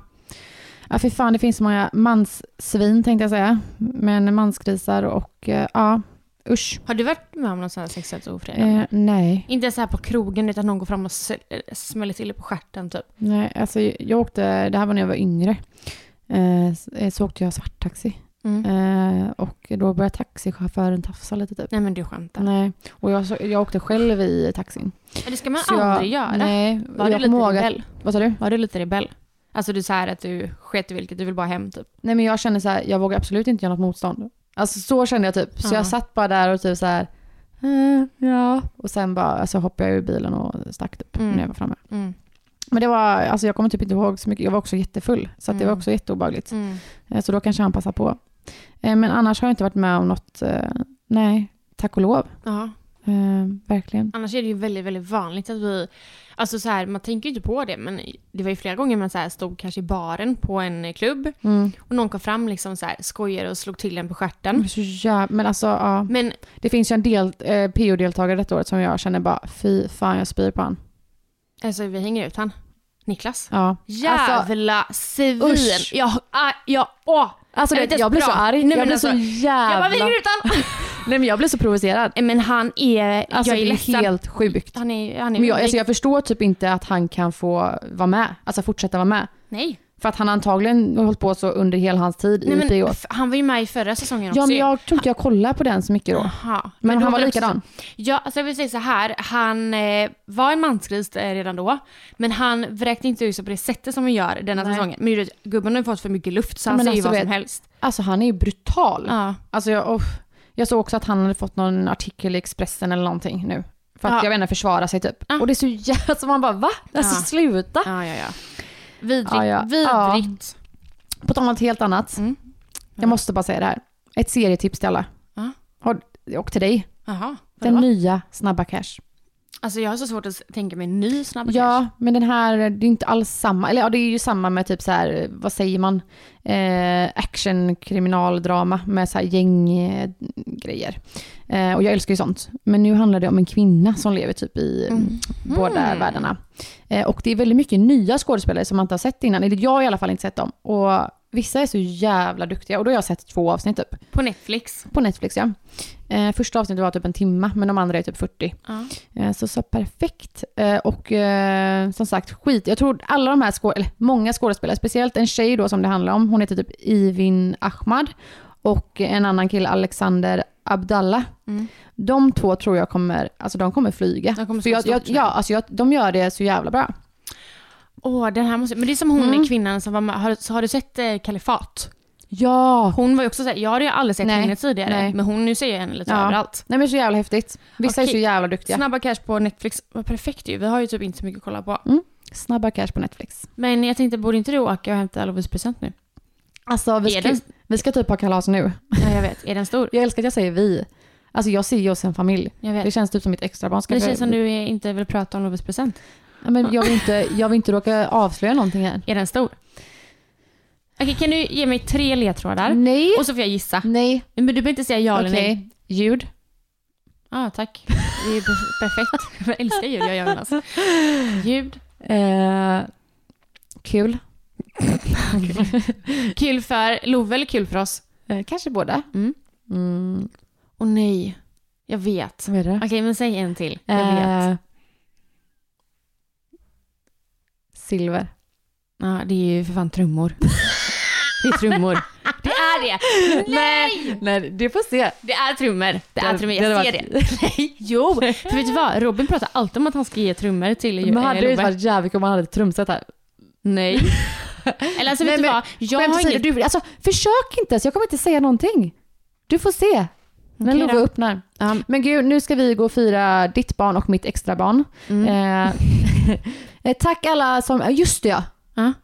ja, fy fan, det finns så många manssvin tänkte jag säga. Men mansgrisar och eh, ja, usch. har du varit med om någon sån här sexuellt ofredande? Eh, nej, Inte så här på krogen utan någon går fram och eh, smäller till på stjärten typ. nej, alltså jag åkte, det här var när jag var yngre. Eh, så åkte jag svarttaxi. Mm. Eh, och då började taxichauffören tafsa lite typ. Nej men du skämtar. Nej, och jag, jag åkte själv i taxin. Men det ska man Så jag- aldrig göra. Nej, Var du jag lite ihåg rebell? Vad sa du? Var du lite rebell? Alltså du säger att du sket i vilket, du vill bara hem typ. Nej men jag kände så här, jag vågar absolut inte göra något motstånd. Alltså så kände jag typ. Så Ja. jag satt bara där och typ så här, eh, ja. Och sen bara, alltså hoppade jag ur bilen och stack typ Mm. när jag var framme. Mm. Men det var, alltså jag kommer typ inte ihåg så mycket, jag var också jättefull. Så det var Mm. också jätteobehagligt. Mm. Eh, Så då kanske han passar på. Eh, Men annars har jag inte varit med om något, eh, nej, tack och lov. Ja. Eh, verkligen. Annars är det ju väldigt, väldigt vanligt att vi... Alltså så här, man tänker ju inte på det, men det var ju flera gånger man så här stod kanske i baren på en klubb Mm. och någon kom fram liksom så här skojade och slog till en på stjärten. Så jävla, men alltså ja. Men Det finns ju en del eh, PO-deltagare detta året som jag känner bara, fy fan jag spyr på han. alltså vi hänger ut han. Niklas. Ja. Alltså, Jävla svin! usch. Jag, ah, jag, åh! Alltså Jag vet jag blir ens så bra. arg. Nej, jag blir alltså, så jävla... Jag bara, vi hänger ut han! Nej men jag blir så provocerad. Men han är, Alltså jag är det är ledsen. helt sjukt. Han är, han är Men jag, alltså, jag förstår typ inte att han kan få vara med, alltså fortsätta vara med. Nej. För att han antagligen har hållit på så under hela hans tid Nej i men, f- han var ju med i förra säsongen också. Ja men jag tror inte jag kollar på den så mycket då. Aha. Men då han var också likadan. Ja, alltså jag vill säga så här. Han eh, var en mansgris eh, redan då. Men han vräkte inte ut sig på det sättet som han gör denna Nej. säsongen. Men vet, gubben har ju fått för mycket luft så Ja, han men säger alltså, vad vet- som helst. Alltså han är ju brutal. Ja. Alltså jag, oh, jag såg också att han hade fått någon artikel i Expressen eller någonting nu. För att Ja. jag vet inte, försvara sig typ. Ja. Och det är så jävla, så man bara va? Alltså Ja. sluta. Ja, ja, ja. Vidrigt. Ja, ja. Vidrigt. På tal om något helt annat. Mm. Jag måste bara säga det här. Ett serietips till alla. Och till dig. Jaha. Den nya Snabba Cash. Alltså jag har så svårt att tänka mig en ny snabb Ja, men den här, det är inte alls samma. Eller ja, det är ju samma med typ så här, vad säger man? Eh, action, kriminaldrama med så här gänggrejer. Eh, grejer. eh, och jag älskar ju sånt. Men nu handlar det om en kvinna som lever typ i Mm. båda Mm. världarna. Eh, och det är väldigt mycket nya skådespelare som man inte har sett innan. Eller jag har i alla fall inte sett dem. Och vissa är så jävla duktiga. Och då har jag sett två avsnitt typ. På Netflix. På Netflix ja. Eh, första avsnittet var typ en timme, men de andra är typ 40. Ja. Eh, Så, så perfekt. Eh, Och eh, som sagt, skit. Jag tror alla de här skå- eller många skådespelare, speciellt en tjej då som det handlar om, hon heter typ Ivin Ahmad och en annan kille, Alexander Abdallah. Mm. De två tror jag kommer, alltså de kommer flyga. De kommer För jag, jag. ja, alltså jag, de gör det så jävla bra. Åh, den här måste... Men det är som hon Mm. kvinnan som var med. Har, så har du sett eh, Kalifat? Ja! Hon var ju också såhär, jag hade ju aldrig sett Nej, henne tidigare. nej. Men hon, nu ser jag henne lite Ja. överallt. Nej men så jävla häftigt. Vissa är Okej. så jävla duktiga. Snabba cash på Netflix, vad perfekt ju. Vi har ju typ inte så mycket att kolla på. Snabba cash på Netflix. Men jag tänkte, borde inte du åka och hämta Lovis present nu? Alltså vi Är ska, den- vi ska typ ha kalas nu. Ja, jag vet. Är den stor? Jag älskar att jag säger vi. Alltså jag ser ju oss en familj. Det känns typ som mitt extra barn ska det känns som du är- inte vill prata om Lovis present. Ja, men jag, vill inte, jag vill inte råka avslöja någonting här. Är den stor? Okej, kan du ge mig tre ledtrådar? Nej. Och så får jag gissa. Nej. Men du behöver inte säga ja eller nej. Ljud. Ja, ah, tack. Det är perfekt. Jag älskar ljud, jag gör Jonas. Ljud. Eh, kul. Kul för Love eller kul för oss? Eh, kanske båda. Mm. Mm, Åh nej. Jag vet. vad är det? Okej, men säg en till. Jag vet. Eh, silver. Ja, det är ju för fan trummor. Det är trummor. Det är det! Nej! Nej, du får se. Det är trummor. Det är Det- trummor, det jag hade ser varit- det. Nej, jo! För vet du vad? Robin pratar alltid om att han ska ge trummor till Men hade det inte varit jävligt om man hade ett trumset här? Nej. Eller alltså vet Nej, du vad? Jag har inget... du, alltså, försök inte, så jag kommer inte säga någonting. Du får se när Okej Love öppnar. Men gud, nu ska vi gå och fira ditt barn och mitt extra barn. Mm. Eh, tack alla som, eh, just det ja.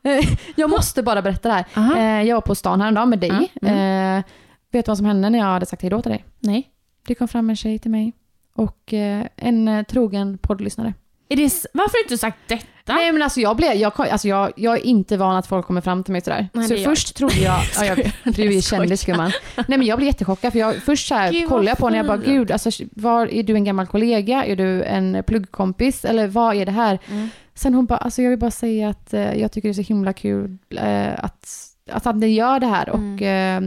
Eh, jag måste bara berätta det här. Aha. Eh, jag var på stan häromdagen med dig. Ja, Eh, vet du vad som hände när jag hade sagt hej då till dig? Nej. Det kom fram en tjej till mig och eh, en eh, trogen poddlyssnare. Är det... Varför har du inte sagt detta? Nej men alltså jag blev, jag, alltså jag, jag är inte van att folk kommer fram till mig sådär. Nej, så är jag. först trodde jag, ja, jag du är kändis gumman. Nej men jag blev jättechockad för jag, först så här Gud, vad kollade jag på och jag bara gud, alltså var, är du en gammal kollega? Är du en pluggkompis? Eller vad är det här? Mm. Sen hon bara, alltså jag vill bara säga att eh, jag tycker det är så himla kul eh, att, att, att ni gör det här och eh,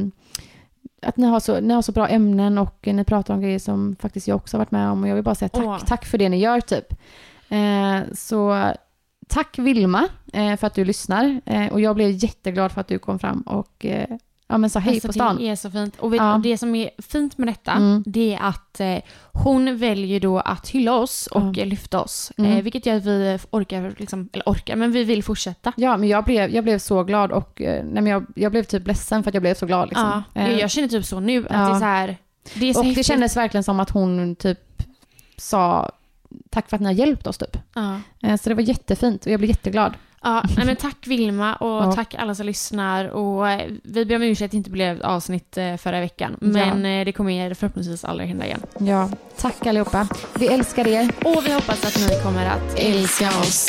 att ni har, så, ni har så bra ämnen och ni pratar om grejer som faktiskt jag också har varit med om och jag vill bara säga tack, Åh. tack för det ni gör typ. Eh, så tack Vilma eh, för att du lyssnar eh, och jag blev jätteglad för att du kom fram och ja, men sa hej Alltså, på stan. Det är så fint. Och vet, Ja. och det som är fint med detta, Mm. det är att eh, hon väljer då att hylla oss och Ja. eh, lyfta oss. Mm. Eh, vilket gör att vi orkar, liksom, eller orkar, men vi vill fortsätta. Ja, men jag blev, jag blev så glad och eh, nej, men jag, jag blev typ ledsen för att jag blev så glad. Liksom. Ja, Eh, jag, jag känner typ så nu, att det är så här, det är så och det häftigt. kändes verkligen som att hon typ sa tack för att ni har hjälpt oss typ. Eh, Så det var jättefint och jag blev jätteglad. Ja, nej, men tack Vilma och Ja. tack alla som lyssnar. Och eh, vi ber om ursäkt att det inte blev avsnitt eh, förra veckan. Ja. Men eh, det kommer förhoppningsvis aldrig hända igen. Ja, tack allihopa. Vi älskar er. Och vi hoppas att ni kommer att älska oss.